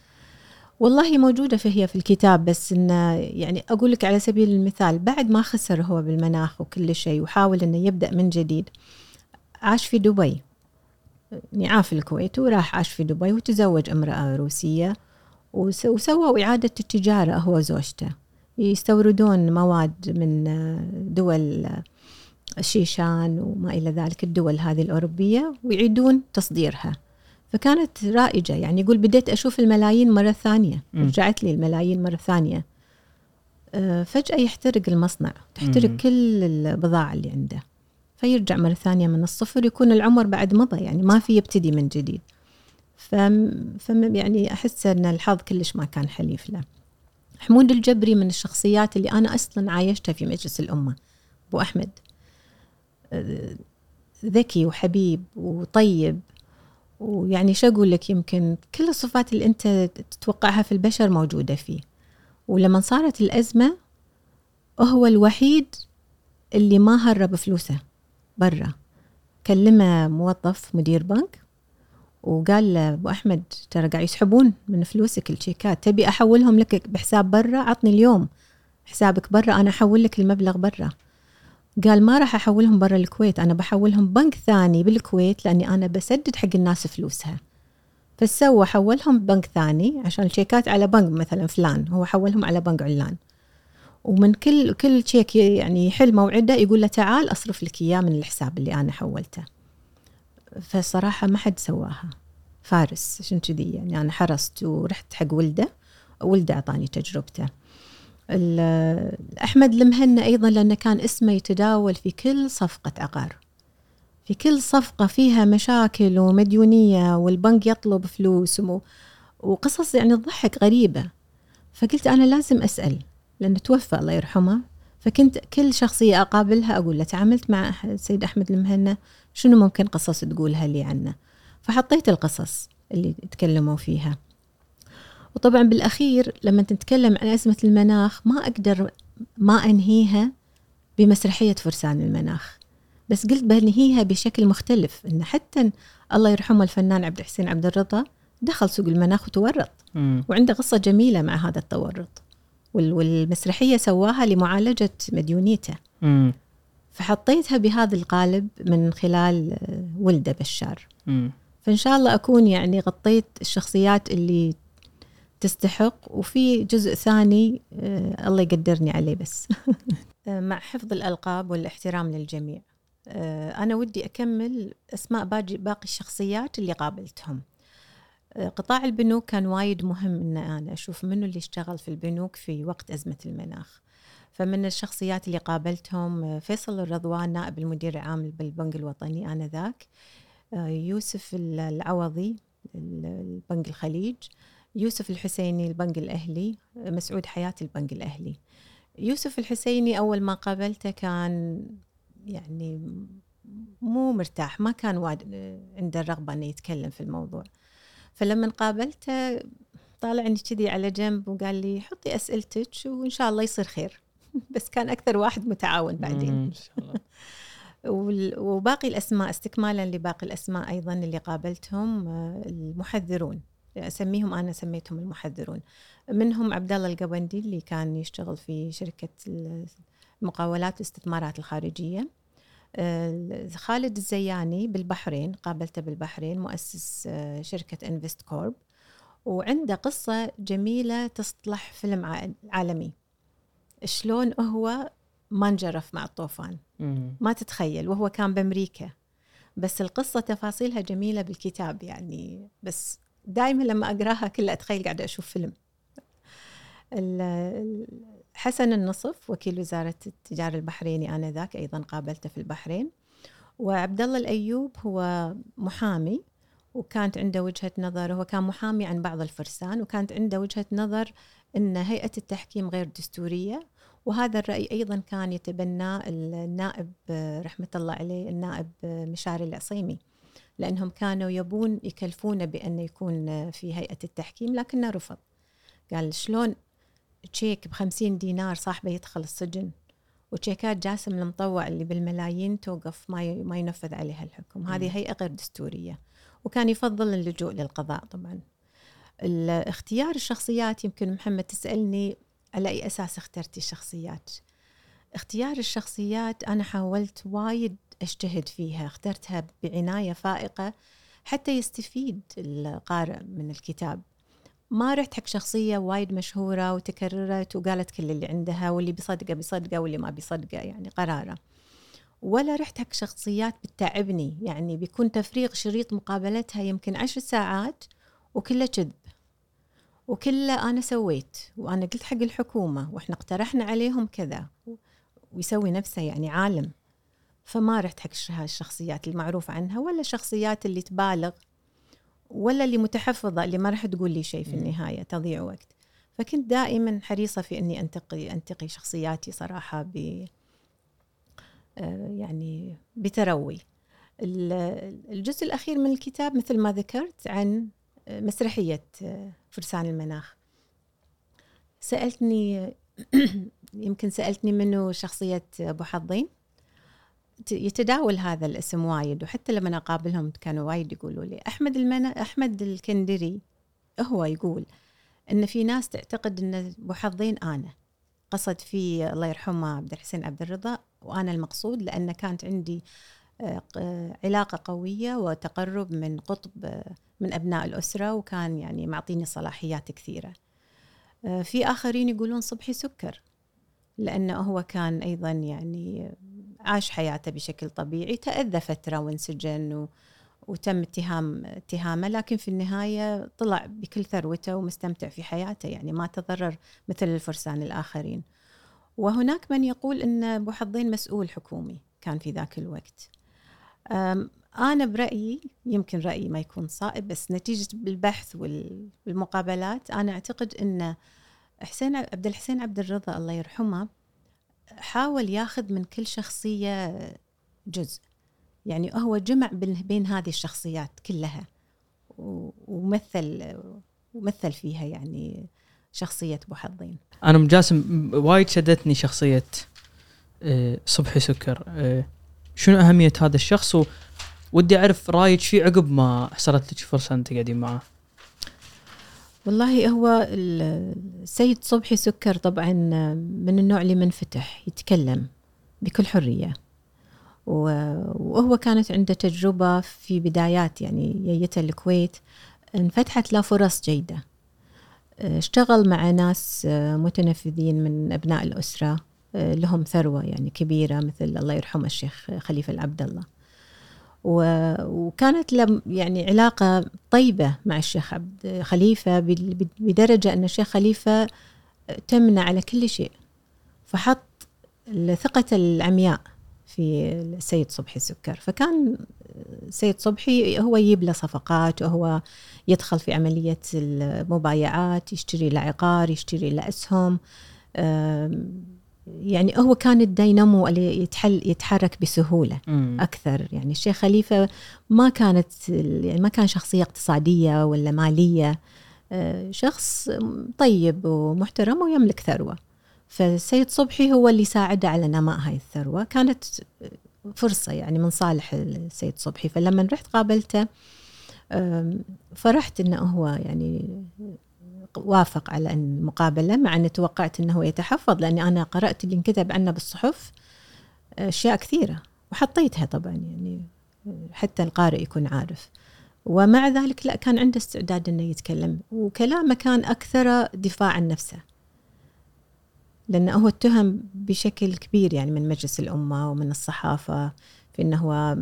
والله موجودة فهي في الكتاب بس إنه يعني أقول لك على سبيل المثال بعد ما خسر هو بالمناخ وكل شيء وحاول إنه يبدأ من جديد عاش في دبي. يعني عاف الكويت وراح عاش في دبي وتزوج امرأة روسية وس- وسووا إعادة التجارة هو وزوجته. يستوردون مواد من دول الشيشان وما إلى ذلك الدول هذه الأوروبية ويعيدون تصديرها. فكانت رائجة. يعني يقول بديت أشوف الملايين مرة ثانية. مم. رجعت لي الملايين مرة ثانية. آه، فجأة يحترق المصنع. تحترق مم. كل البضاعة اللي عنده. فيرجع مرة ثانية من الصفر يكون العمر بعد مضى. يعني ما في يبتدي من جديد. فم فم يعني أحس أن الحظ كلش ما كان حليف له. حمود الجبري من الشخصيات اللي أنا أصلا عايشتها في مجلس الأمة. أبو أحمد. آه، ذكي وحبيب وطيب. ويعني شو أقول لك؟ يمكن كل الصفات اللي أنت تتوقعها في البشر موجودة فيه. ولما صارت الأزمة هو الوحيد اللي ما هرب فلوسه برا. كلمه موظف مدير بنك وقال له أبو أحمد ترى قاعد يسحبون من فلوسك الشيكات تبي أحولهم لك بحساب برا؟ عطني اليوم حسابك برا أنا أحول لك المبلغ برا. قال ما راح أحولهم برا الكويت أنا بحولهم بنك ثاني بالكويت لأني أنا بسدد حق الناس فلوسها. فسوى حولهم بنك ثاني عشان الشيكات على بنك مثلا فلان هو حولهم على بنك علان. ومن كل كل تشيك يعني يحل موعده يقول له تعال أصرف لك إياه من الحساب اللي أنا حولته. فصراحة ما حد سواها. فارس عشان كذي يعني أنا حرصت ورحت حق ولده ولده أعطاني تجربته. احمد المهنا أيضا لأنه كان اسمه يتداول في كل صفقة عقار. في كل صفقة فيها مشاكل ومديونية والبنك يطلب فلوس وقصص يعني تضحك غريبة. فقلت أنا لازم أسأل لأنه توفى الله يرحمه. فكنت كل شخصية أقابلها أقول له تعاملت مع السيد أحمد المهنا شنو ممكن قصص تقولها لي عنه؟ فحطيت القصص اللي تكلموا فيها. وطبعا بالأخير لما تتكلم عن أزمة المناخ ما أقدر ما أنهيها بمسرحية فرسان المناخ بس قلت بنهيها بشكل مختلف إن حتى الله يرحمه الفنان عبد الحسين عبد الرضا دخل سوق المناخ وتورط. وعنده قصة جميلة مع هذا التورط وال- والمسرحية سواها لمعالجة مديونيته مم. فحطيتها بهذا القالب من خلال ولده بشار مم. فإن شاء الله أكون يعني غطيت الشخصيات اللي تستحق وفي جزء ثاني آه، الله يقدرني عليه بس. آه، مع حفظ الألقاب والاحترام للجميع. آه، أنا ودي أكمل أسماء باقي الشخصيات اللي قابلتهم. قطاع البنوك كان وايد مهم إن أنا أشوف منو اللي اشتغل في البنوك في وقت أزمة المناخ. فمن الشخصيات اللي قابلتهم فيصل الرضوان نائب المدير العام بالبنك الوطني آنذاك. يوسف ال- العوضي ال- البنك الخليج. يوسف الحسيني البنك الأهلي آه، مسعود حياة البنك الأهلي يوسف الحسيني أول ما قابلته كان يعني مو مرتاح ما كان واد عنده الرغبه إنه يتكلم في الموضوع فلما قابلته طالعني كذي على جنب وقال لي حطي أسئلتك وإن شاء الله يصير خير بس كان أكثر واحد متعاون بعدين. إن شاء الله. وباقي الأسماء استكمالا لباقي الأسماء أيضا اللي قابلتهم آه، المحذرون أسميهم أنا سميتهم المحذرون. منهم عبد الله القبندي اللي كان يشتغل في شركة المقاولات والاستثمارات الخارجية. آه، خالد الزياني بالبحرين قابلته بالبحرين مؤسس آه، شركة انفست كورب وعنده قصة جميلة تصلح فيلم عالمي. شلون هو ما انجرف مع الطوفان. ما تتخيل وهو كان بأمريكا. بس القصة تفاصيلها جميلة بالكتاب يعني بس دائما لما أقراها كلها أتخيل قاعدة أشوف فيلم. حسن النصف وكيل وزارة التجارة البحريني آنذاك أيضا قابلته في البحرين. وعبد الله الأيوب هو محامي وكانت عنده وجهة نظر هو كان محامي عن بعض الفرسان وكانت عنده وجهة نظر إن هيئة التحكيم غير دستورية. وهذا الرأي أيضا كان يتبناه النائب رحمة الله عليه النائب مشاري العصيمي. لأنهم كانوا يبون يكلفونه بأن يكون في هيئة التحكيم لكنه رفض. قال شلون تشيك بخمسين دينار صاحبه يدخل السجن؟ وتشيكات جاسم المطوع اللي بالملايين توقف ما ما ينفذ عليها الحكم. هذه هيئة غير دستورية. وكان يفضل اللجوء للقضاء طبعا. اختيار الشخصيات يمكن محمد تسألني على أي أساس اخترتي الشخصيات؟ اختيار الشخصيات أنا حاولت وايد أجتهد فيها. اخترتها بعناية فائقة حتى يستفيد القارئ من الكتاب. ما رحت حق شخصية وايد مشهورة وتكررت وقالت كل اللي عندها واللي بيصدقه بيصدقه واللي ما بيصدقه يعني قرارة. ولا رحت حق شخصيات بتتعبني يعني بيكون تفريغ شريط مقابلتها يمكن عشر ساعات وكله كذب وكله أنا سويت وأنا قلت حق الحكومة وإحنا اقترحنا عليهم كذا. ويسوي نفسه يعني عالم. فما رحت حق ش- الشخصيات المعروف عنها ولا الشخصيات اللي تبالغ ولا اللي متحفظة اللي ما راح تقول لي شيء في. النهاية تضيع وقت. فكنت دائما حريصة في إني أنتقي أنتقي شخصياتي صراحة ب آه، يعني بتروي. ال- الجزء الأخير من الكتاب مثل ما ذكرت عن آه، مسرحية آه، فرسان المناخ. سألتني يمكن سألتني منو شخصية أبو حظين. يتداول هذا الاسم وايد وحتى لما أقابلهم كانوا وايد يقولوا لي أحمد المنا أحمد الكندري. هو يقول إن في ناس تعتقد إن أبو حظين أنا قصد في الله يرحمه عبد الحسين عبد الرضا وأنا المقصود لأن كانت عندي آه، علاقة قوية وتقرب من قطب من أبناء الأسرة وكان يعني معطيني صلاحيات كثيرة. آه، في آخرين يقولون صبحي سكر لأنه هو كان أيضا يعني عاش حياته بشكل طبيعي تأذى فترة وانسجن و... وتم اتهام اتهامه لكن في النهاية طلع بكل ثروته ومستمتع في حياته يعني ما تضرر مثل الفرسان الآخرين. وهناك من يقول أن أبو حظين مسؤول حكومي كان في ذاك الوقت. أنا برأيي يمكن رأيي ما يكون صائب بس نتيجة بالبحث وال- والمقابلات أنا أعتقد أن حسين عبد الحسين عبد الرضا الله يرحمه حاول ياخذ من كل شخصية جزء. يعني هو جمع بين هذه الشخصيات كلها ومثل ومثل فيها يعني شخصية أبو حظين. أنا ام جاسم وايد شدتني شخصية آه، صبحي سكر. آه، شنو أهمية هذا الشخص؟ ودي أعرف رأيك فيه عقب ما حصلت لك فرصة أنت قاعدين معاه والله هو السيد صبحي سكر طبعا من النوع اللي منفتح يتكلم بكل حرية. وهو كانت عنده تجربة في بدايات يعني جيته الكويت انفتحت له فرص جيدة. اشتغل مع ناس متنفذين من أبناء الأسرة لهم ثروة يعني كبيرة مثل الله يرحمه الشيخ خليفة العبد الله وكانت له يعني علاقة طيبة مع الشيخ عبد خليفة بدرجة أن الشيخ خليفة تمنع على كل شيء فحط الثقة العمياء في السيد صبحي السكر. فكان السيد صبحي هو يجيب له صفقات وهو يدخل في عملية المبايعات يشتري له عقار يشتري له أسهم يعني هو كان الدينامو اللي يتحل يتحرك بسهولة مم. أكثر. يعني الشيخ خليفة ما كانت يعني ما كان شخصية اقتصادية ولا مالية. آه، شخص طيب ومحترم ويملك ثروة. فالسيد صبحي هو اللي ساعده على نماء هاي الثروة. كانت فرصة يعني من صالح السيد صبحي. فلما رحت قابلته فرحت إنه هو يعني وافق على المقابلة مع أني توقعت أنه يتحفظ لأني أنا قرأت اللي انكتب عنه بالصحف أشياء كثيرة وحطيتها طبعا يعني حتى القارئ يكون عارف. ومع ذلك لا كان عنده استعداد أنه يتكلم وكلامه كان أكثر دفاع عن نفسه. لأنه هو اتهم بشكل كبير يعني من مجلس الأمة ومن الصحافة في أنه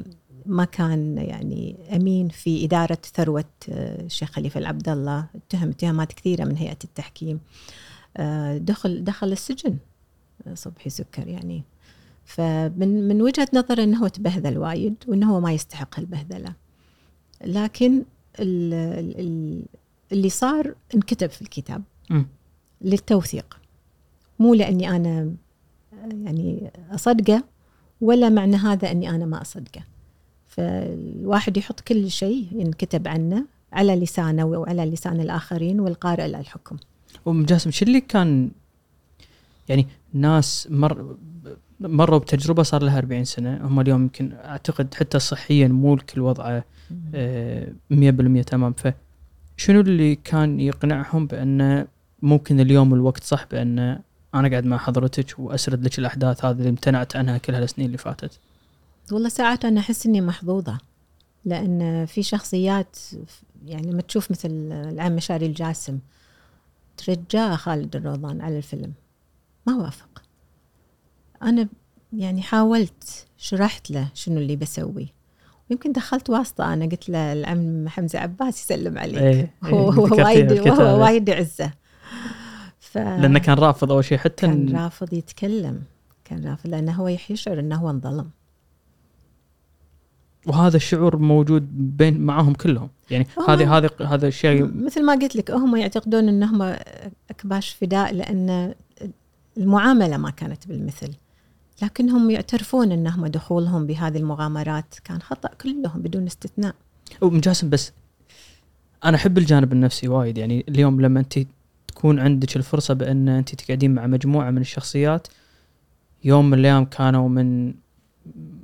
ما كان يعني أمين في إدارة ثروة آه، الشيخ خليفة العبد الله اتهم اتهامات كثيرة من هيئة التحكيم. آه، دخل دخل السجن آه، صبحي سكر يعني. فمن من وجهة نظر إنه هو تبهذل وايد وإنه هو ما يستحق البهذلة. لكن اللي صار انكتب في الكتاب م. للتوثيق. مو لأني أنا يعني أصدقه ولا معنى هذا أني أنا ما أصدقه. فالواحد يحط كل شيء ينكتب عنه على لسانه وعلى لسان الآخرين والقارئ له الحكم أم جاسم شو اللي كان يعني ناس مر مروا بتجربة صار لها 40 سنة هم اليوم يمكن أعتقد حتى صحيا مو الكل وضعه آه، مية بالمية تمام. فشنو اللي كان يقنعهم بأن ممكن اليوم الوقت صح بأن أنا قاعد مع حضرتك وأسرد لك الأحداث هذه اللي امتنعت عنها كل هالسنين اللي فاتت؟ والله ساعات أنا أحس إني محظوظة لأن في شخصيات يعني لما تشوف مثل العم مشاري الجاسم ترجاه خالد الروضان على الفيلم. ما وافق. أنا يعني حاولت شرحت له شنو اللي بسوي. ويمكن دخلت واسطة أنا قلت له العم حمزة عباس يسلم عليك. إيه هو إيه وايد وهو وايد عزة. ف... لأنه كان رافض أول شيء حتى كان رافض يتكلم. كان رافض لأنه هو يشعر أنه هو انظلم. وهذا الشعور موجود بين معهم كلهم. يعني هذه هذه هذا الشيء مثل ما قلت لك هم يعتقدون انهم أكباش فداء لأن المعاملة ما كانت بالمثل. لكنهم يعترفون انهم دخولهم بهذه المغامرات كان خطأ كلهم بدون استثناء. ومجاسم بس أنا أحب الجانب النفسي وايد. يعني اليوم لما أنت تكون عندك الفرصة بأن أنت تقعدين مع مجموعة من الشخصيات يوم من الأيام كانوا من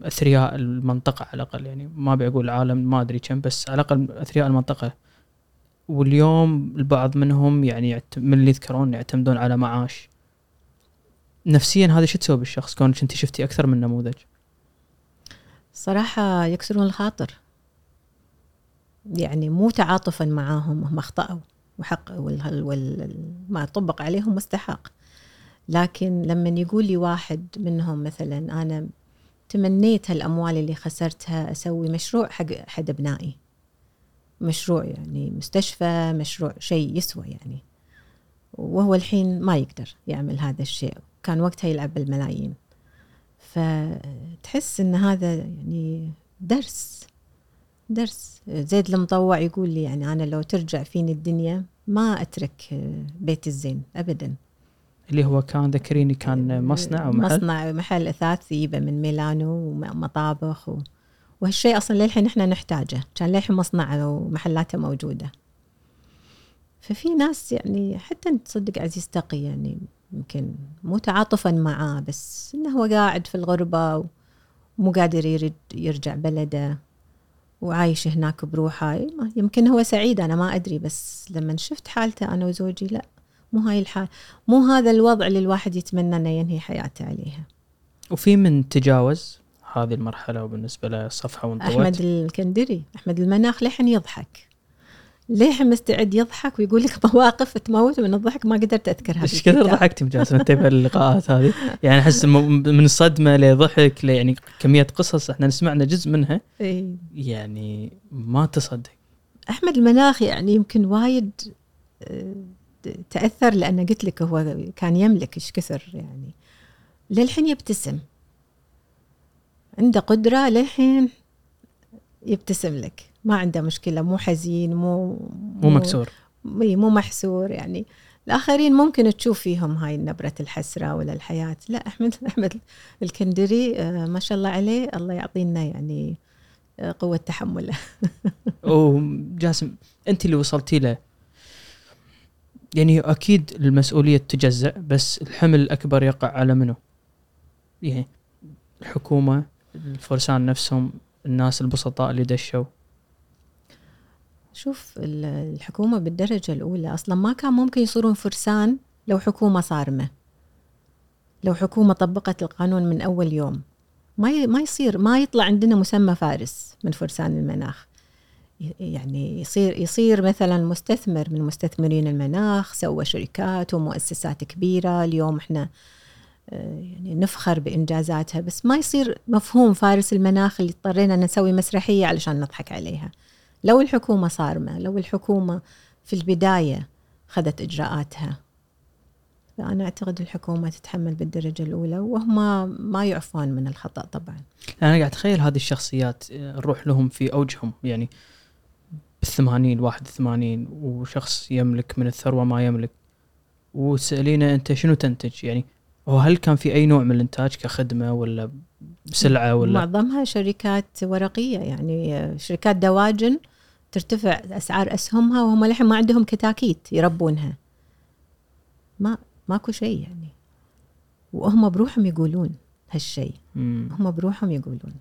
أثرياء المنطقة على الأقل. يعني ما ابي أقول العالم ما أدري كم بس على الأقل أثرياء المنطقة. واليوم البعض منهم يعني من اللي يذكرون يعتمدون على معاش. نفسيا هذا شو تسوي بالشخص كونك أنت شفتي أكثر من نموذج؟ صراحة يكسرون الخاطر. يعني مو تعاطفا معاهم هم أخطأوا. وحق وال... وال... ما طبق عليهم مستحق. لكن لما يقول لي واحد منهم مثلا أنا تمنيت هالأموال اللي خسرتها أسوي مشروع حق أحد أبنائي. مشروع يعني مستشفى مشروع شيء يسوى يعني. وهو الحين ما يقدر يعمل هذا الشيء كان وقتها يلعب بالملايين. فتحس إن هذا يعني درس درس. زيد المطوع يقول لي يعني أنا لو ترجع فيني الدنيا ما أترك بيت الزين ابدا. اللي هو كان ذكريني كان مصنع أو محل. مصنع محل أثاث يجيبه من ميلانو ومطابخ و... وهالشيء أصلا للحين إحنا نحتاجه. كان للحين مصنعه ومحلاته موجودة. ففي ناس يعني حتى تصدق عزيز تقي يعني يمكن مو تعاطفا معاه بس إنه هو قاعد في الغربة ومو قادر يرد يرجع بلده وعايش هناك بروحه. يمكن هو سعيد أنا ما أدري بس لما شفت حالته أنا وزوجي لا. مو هاي الحال مو هذا الوضع اللي الواحد يتمنى إنه ينهي حياته عليها. وفي من تجاوز هذه المرحلة وبالنسبة له الصفحه وانطوت. أحمد الكندري أحمد المناخ لحن يضحك. للحين مستعد يضحك ويقول لك مواقف تموت من الضحك؟ ما قدرت اذكرها إيش كثر ضحكتي مجاسم انت باللقاءات هذه؟ يعني أحس من الصدمة لضحك يعني كمية قصص إحنا سمعنا جزء منها. يعني ما تصدق. أحمد المناخ يعني يمكن وايد آه، تأثر لأن قلت لك هو كان يملك إيش كثر يعني. للحين يبتسم. عنده قدرة للحين يبتسم لك. ما عنده مشكلة مو حزين مو مو مكسور. مو محسور يعني. الآخرين ممكن تشوف فيهم هاي نبرة الحسرة ولا الحياة. لا أحمد أحمد الكندري آه، ما شاء الله عليه الله يعطينا يعني آه، قوة تحمله. وجاسم أنت اللي وصلتي له. يعني أكيد المسؤولية تجزأ بس الحمل الأكبر يقع على منو؟ يعني الحكومة الفرسان نفسهم الناس البسطاء اللي دشوا. شوف الحكومة بالدرجة الأولى أصلا ما كان ممكن يصيرون فرسان لو حكومة صارمة. لو حكومة طبقت القانون من أول يوم. ما ما يصير ما يطلع عندنا مسمى فارس من فرسان المناخ. يعني يصير يصير مثلا مستثمر من مستثمرين المناخ سوى شركات ومؤسسات كبيرة. اليوم إحنا آه، يعني نفخر بإنجازاتها بس ما يصير مفهوم فارس المناخ اللي اضطرينا نسوي مسرحية علشان نضحك عليها. لو الحكومة صارمة لو الحكومة في البداية خذت إجراءاتها فأنا أعتقد الحكومة تتحمل بالدرجة الأولى وهم ما يعفون من الخطأ طبعا. أنا قاعد أتخيل هذه الشخصيات آه، نروح لهم في أوجهم. يعني بالثمانين واحد وثمانين وشخص يملك من الثروة ما يملك. وسألينا أنت شنو تنتج؟ يعني وهل كان في أي نوع من الإنتاج؟ كخدمة ولا سلعة ولا؟ معظمها شركات ورقية يعني شركات دواجن ترتفع أسعار أسهمها وهم لحين ما عندهم كتاكيت يربونها. ما ماكو شيء يعني. وهم بروحهم يقولون هالشيء. هم بروحهم يقولون.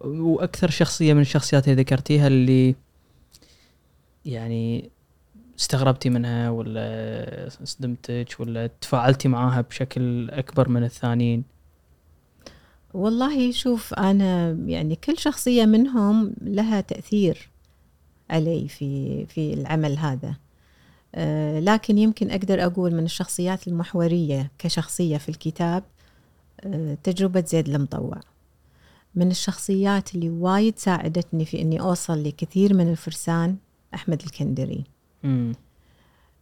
وأكثر شخصية من الشخصيات اللي ذكرتيها اللي يعني استغربتي منها ولا صدمتك ولا تفاعلتي معاها بشكل أكبر من الثانيين؟ والله شوف أنا يعني كل شخصية منهم لها تأثير علي في في العمل هذا. أه لكن يمكن أقدر أقول من الشخصيات المحورية كشخصية في الكتاب أه تجربة زيد المطوع. من الشخصيات اللي وايد ساعدتني في إني أوصل لكثير من الفرسان أحمد الكندري. مم.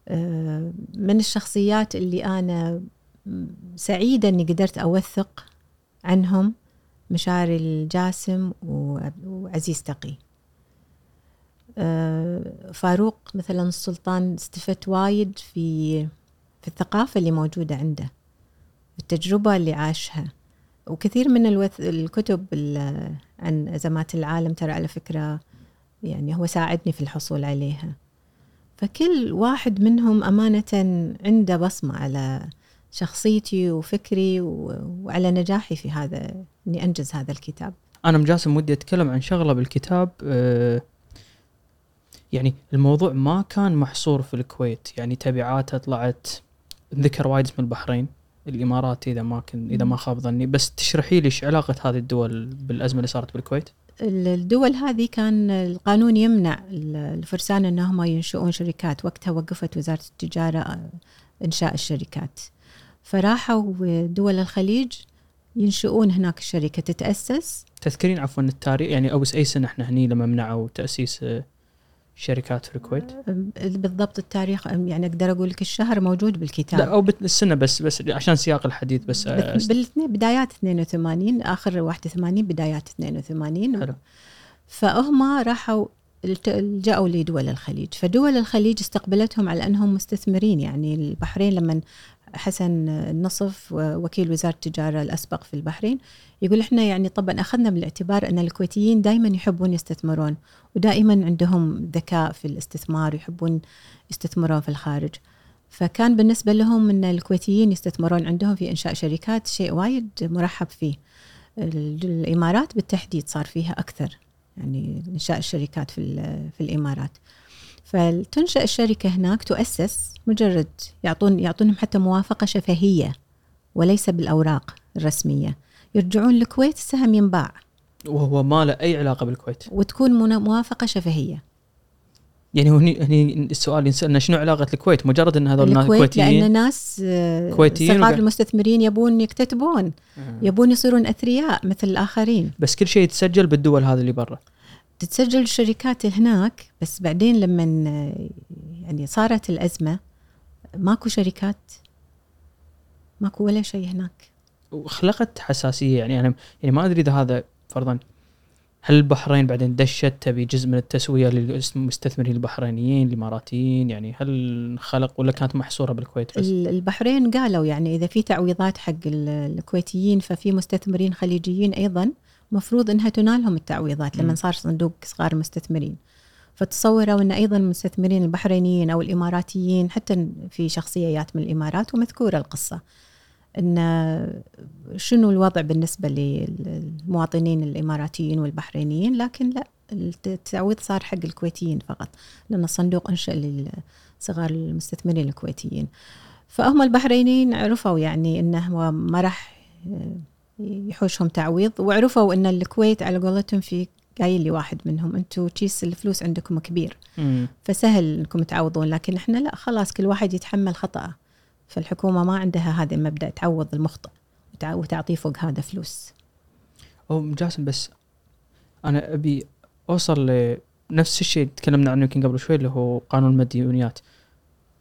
آه، من الشخصيات اللي أنا سعيدة إني قدرت أوثق عنهم مشاري الجاسم وعزيز تقي. آه، فاروق مثلا السلطان استفدت وايد في في الثقافة اللي موجودة عنده التجربة اللي عاشها. وكثير من الوث... الكتب عن أزمات العالم ترى على فكرة يعني هو ساعدني في الحصول عليها. فكل واحد منهم أمانة عنده بصمة على شخصيتي وفكري و... وعلى نجاحي في هذا إني أنجز هذا الكتاب. أنا مجاسم ودي أتكلم عن شغلة بالكتاب أه يعني الموضوع ما كان محصور في الكويت. يعني تبعاتها طلعت ذكر وايد اسم البحرين. الإمارات إذا ما كن إذا ما خاب ظني. بس تشرحي لي إيش علاقة هذه الدول بالأزمة اللي صارت بالكويت؟ الدول هذه كان القانون يمنع الفرسان أنهم ينشئون شركات. وقتها وقفت وزارة التجارة آه، إنشاء الشركات. فراحوا دول الخليج ينشئون هناك الشركة تتأسس. تذكرين عفوا التاريخ؟ يعني أو أي سنة إحنا هني لما منعوا تأسيس آه، شركات في الكويت؟ بالضبط التاريخ يعني أقدر أقول لك الشهر موجود بالكتاب. لا أو السنة بس بس عشان سياق الحديث بس بالاثنين بدايات 82 آخر 81 بدايات 82 حلو. فهم راحوا لجأوا لدول الخليج. فدول الخليج استقبلتهم على أنهم مستثمرين يعني البحرين لما حسن النصف وكيل وزارة التجارة الأسبق في البحرين. يقول إحنا يعني طبعا أخذنا بالاعتبار أن الكويتيين دائما يحبون يستثمرون ودائما عندهم ذكاء في الاستثمار يحبون يستثمرون في الخارج. فكان بالنسبة لهم أن الكويتيين يستثمرون عندهم في إنشاء شركات شيء وايد مرحب فيه. الإمارات بالتحديد صار فيها أكثر يعني إنشاء الشركات في, في الإمارات. فتنشأ الشركة هناك تؤسس مجرد يعطون يعطونهم حتى موافقة شفهية وليس بالأوراق الرسمية. يرجعون الكويت السهم ينباع. وهو ما له أي علاقة بالكويت. وتكون موافقة شفهية. يعني هني هني السؤال ينسألنا شنو علاقة الكويت؟ مجرد إن هذول الناس كويتيين؟ لأن ناس آه، كويتيين صغار المستثمرين يبون يكتتبون آه. يبون يصيرون أثرياء مثل الآخرين. بس كل شيء يتسجل بالدول هذه اللي برا. تتسجل الشركات هناك بس بعدين لما يعني صارت الأزمة ماكو شركات ماكو ولا شيء هناك. وخلقت حساسية يعني أنا يعني ما أدري إذا هذا فرضا هل البحرين بعدين دشت؟ تبي جزء من التسوية للمستثمرين البحرينيين الإماراتيين؟ يعني هل خلق ولا كانت محصورة بالكويت بس؟ البحرين قالوا يعني إذا في تعويضات حق الكويتيين ففي مستثمرين خليجيين أيضا. مفروض إنها تنالهم التعويضات لما صار صندوق صغار المستثمرين فتصوروا إن أيضا المستثمرين البحرينيين أو الإماراتيين حتى في شخصيات من الإمارات ومذكورة القصة. إن شنو الوضع بالنسبة للمواطنين الإماراتيين والبحرينيين؟ لكن لا التعويض صار حق الكويتيين فقط لأن الصندوق أنشأ لصغار المستثمرين الكويتيين. فهم البحرينيين عرفوا يعني إنه ما راح يحوشهم تعويض. وعرفوا إن الكويت على قولتهم في قايل لي واحد منهم أنتم كيس الفلوس عندكم كبير مم. فسهل إنكم تعوضون لكن إحنا لا خلاص كل واحد يتحمل خطأه. فالحكومة ما عندها هذا المبدأ تعوض المخطئ وتعطيه فوق هذا فلوس. أو جاسم بس أنا أبي أوصل لنفس الشيء تكلمنا عنه يمكن قبل شوي اللي هو قانون المديونيات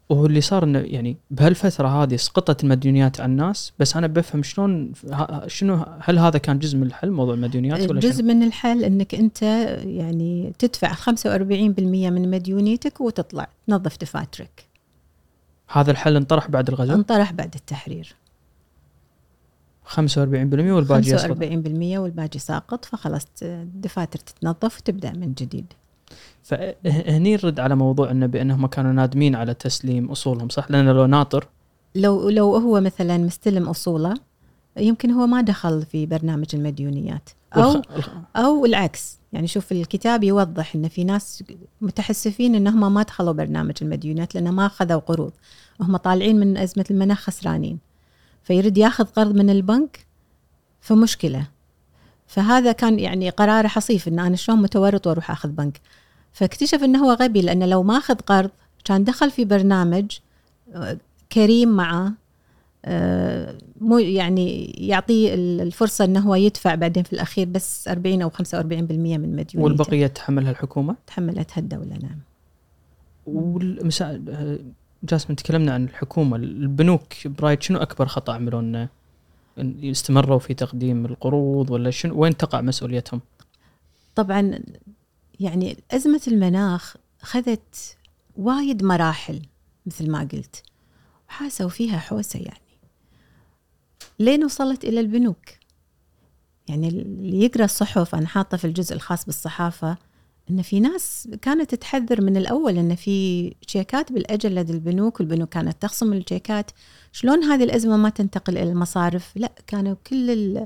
وهو اللي صار إنه يعني بهالفترة هذه سقطت المديونيات عن الناس بس أنا بفهم شلون شنو هل هذا كان جزء من الحل موضوع المديونيات ولا جزء من الحل إنك أنت يعني تدفع 45% من مديونيتك وتطلع تنظف دفاترك هذا الحل انطرح بعد الغزو؟ انطرح بعد التحرير 45% والباقي 45% والباقي ساقط فخلاص الدفاتر تتنظف وتبدأ من جديد. فهني نرد على موضوع إنه بأنهم كانوا نادمين على تسليم أصولهم صح؟ لأن لو ناطر. لو لو هو مثلا مستلم أصوله يمكن هو ما دخل في برنامج المديونيات. أو أو العكس يعني شوف الكتاب يوضح إن في ناس متحسفين إنهم ما دخلوا برنامج المديونات لأن ما أخذوا قروض. وهم طالعين من أزمة المناخ خسرانين. فيريد ياخذ قرض من البنك فمشكلة. فهذا كان يعني قراره حصيف إن أنا شلون متورط وأروح أخذ بنك. فاكتشف إنه هو غبي لأنه لو ما اخذ قرض كان دخل في برنامج آه، كريم معه آه، مو يعني يعطيه الفرصة إنه هو يدفع بعدين في الأخير بس 40 أو 45% من مديونيته والبقية تحملها الحكومة؟ تحملتها الدولة نعم. والمسا جاسم تكلمنا عن الحكومة البنوك برايد شنو أكبر خطأ عملوا استمروا في تقديم القروض ولا شنو وين تقع مسؤوليتهم؟ طبعا يعني أزمة المناخ خذت وايد مراحل مثل ما قلت وحاسوا فيها حوسة يعني. لين وصلت إلى البنوك. يعني اللي يقرأ الصحف أنا حاطة في الجزء الخاص بالصحافة إن في ناس كانت تحذر من الأول إن في شيكات بالاجل لدى البنوك والبنوك كانت تخصم الشيكات شلون هذه الأزمة ما تنتقل إلى المصارف؟ لا كانوا كل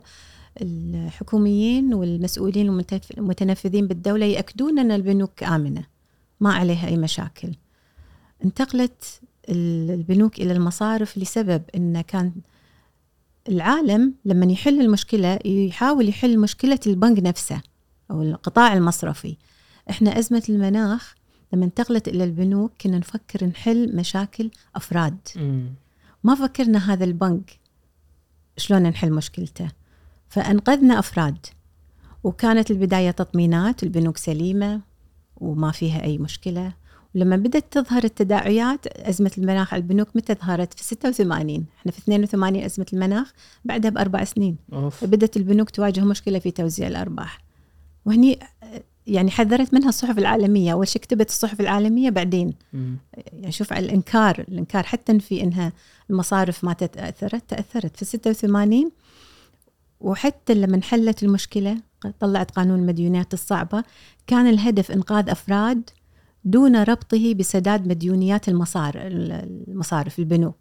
الحكوميين والمسؤولين والمتنفذين بالدولة يأكدون أن البنوك آمنة ما عليها أي مشاكل. انتقلت البنوك إلى المصارف لسبب إن كان العالم لما يحل المشكلة يحاول يحل مشكلة البنك نفسه أو القطاع المصرفي. إحنا أزمة المناخ لما انتقلت إلى البنوك كنا نفكر نحل مشاكل أفراد. ما فكرنا هذا البنك شلون نحل مشكلته. فأنقذنا أفراد. وكانت البداية تطمينات البنوك سليمة وما فيها أي مشكلة. ولما بدأت تظهر التداعيات أزمة المناخ على البنوك متى ظهرت؟ في 86 إحنا في 82 أزمة المناخ بعدها بأربع سنين. أوف. بدأت البنوك تواجه مشكلة في توزيع الأرباح. وهني يعني حذرت منها الصحف العالمية. أول شيء كتبت الصحف العالمية بعدين م. يعني شوف على الإنكار. الإنكار حتى في إنها المصارف ما تأثرت تأثرت. في 86 وحتى لما انحلت المشكلة طلعت قانون المديونات الصعبة كان الهدف إنقاذ أفراد دون ربطه بسداد مديونيات المصار المصارف البنوك.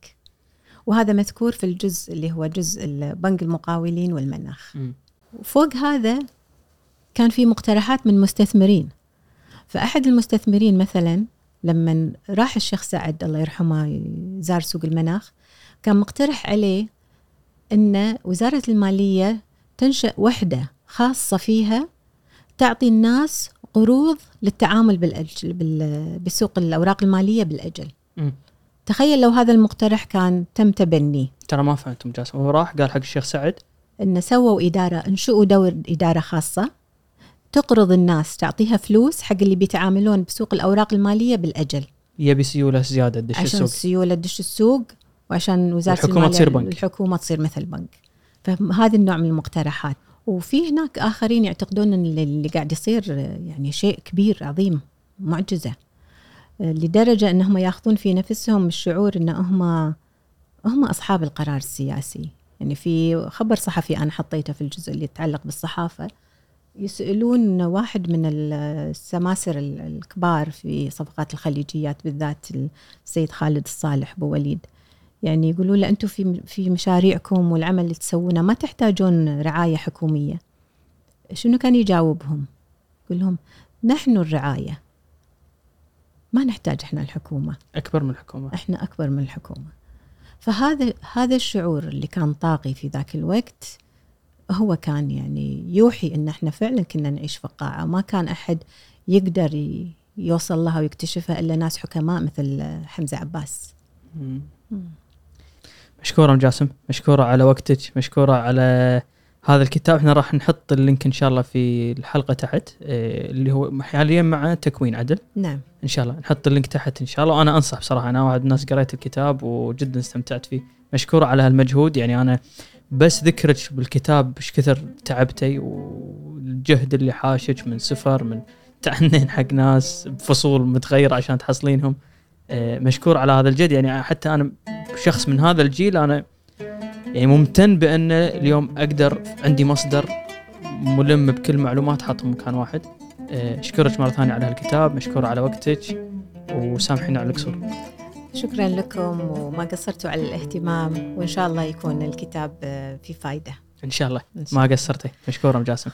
وهذا مذكور في الجزء اللي هو جزء بنك المقاولين والمناخ. م. وفوق هذا كان في مقترحات من مستثمرين. فأحد المستثمرين مثلا لما راح الشيخ سعد الله يرحمه زار سوق المناخ كان مقترح عليه أن وزارة المالية تنشأ وحدة خاصة فيها تعطي الناس قروض للتعامل بالأجل بسوق الأوراق المالية بالأجل. م. تخيل لو هذا المقترح كان تم تبنيه ترى ما فهمتم جاسم. هو راح؟ قال حق الشيخ سعد. إن سووا إدارة انشئوا دور إدارة خاصة. تقرض الناس تعطيها فلوس حق اللي بيتعاملون بسوق الأوراق المالية بالأجل. يبي سيولة زيادة تدش عشان السوق. السيوله تدش السوق. وعشان وزارة الحكومة المالية تصير بنك. الحكومة تصير مثل بنك. فهذا النوع من المقترحات. وفي هناك آخرين يعتقدون إن اللي قاعد يصير يعني شيء كبير عظيم معجزة. لدرجة إنهم ياخذون في نفسهم الشعور إن هم هم أصحاب القرار السياسي. يعني في خبر صحفي أنا حطيته في الجزء اللي يتعلق بالصحافة يسألون واحد من السماسر الكبار في صفقات الخليجيات بالذات السيد خالد الصالح أبو وليد يعني يقولوا له أنتم في في مشاريعكم والعمل اللي تسوونه ما تحتاجون رعاية حكومية. شنو كان يجاوبهم؟ يقول لهم نحن الرعاية. ما نحتاج إحنا الحكومة. أكبر من الحكومة. إحنا أكبر من الحكومة. فهذا هذا الشعور اللي كان طاغي في ذاك الوقت هو كان يعني يوحي إن إحنا فعلا كنا نعيش في فقاعة ما كان أحد يقدر يوصل لها ويكتشفها إلا ناس حكماء مثل حمزة عباس. مم. مشكورة ام جاسم مشكورة على وقتك مشكورة على هذا الكتاب. إحنا راح نحط ال link إن شاء الله في الحلقة تحت آه، اللي هو حاليا مع تكوين عدل. نعم. إن شاء الله نحط ال link تحت إن شاء الله. وأنا أنصح بصراحة أنا واحد من الناس قريت الكتاب وجدا استمتعت فيه. مشكورة على هالمجهود. يعني أنا بس ذكرك بالكتاب إيش كثر تعبتي والجهد اللي حاشك من سفر من تعنين حق ناس بفصول متغيرة عشان تحصلينهم. مشكور على هذا الجهد يعني حتى أنا شخص من هذا الجيل أنا يعني ممتن بأن اليوم أقدر عندي مصدر ملم بكل معلومات حاطهم مكان واحد. آه، أشكرك مرة ثانية على هالكتاب مشكور على وقتك وسامحينا على القصور. شكرا لكم وما قصرتوا على الاهتمام وإن شاء الله يكون الكتاب آه، في فائده إن شاء الله. ما قصرتي. مشكور ام جاسم.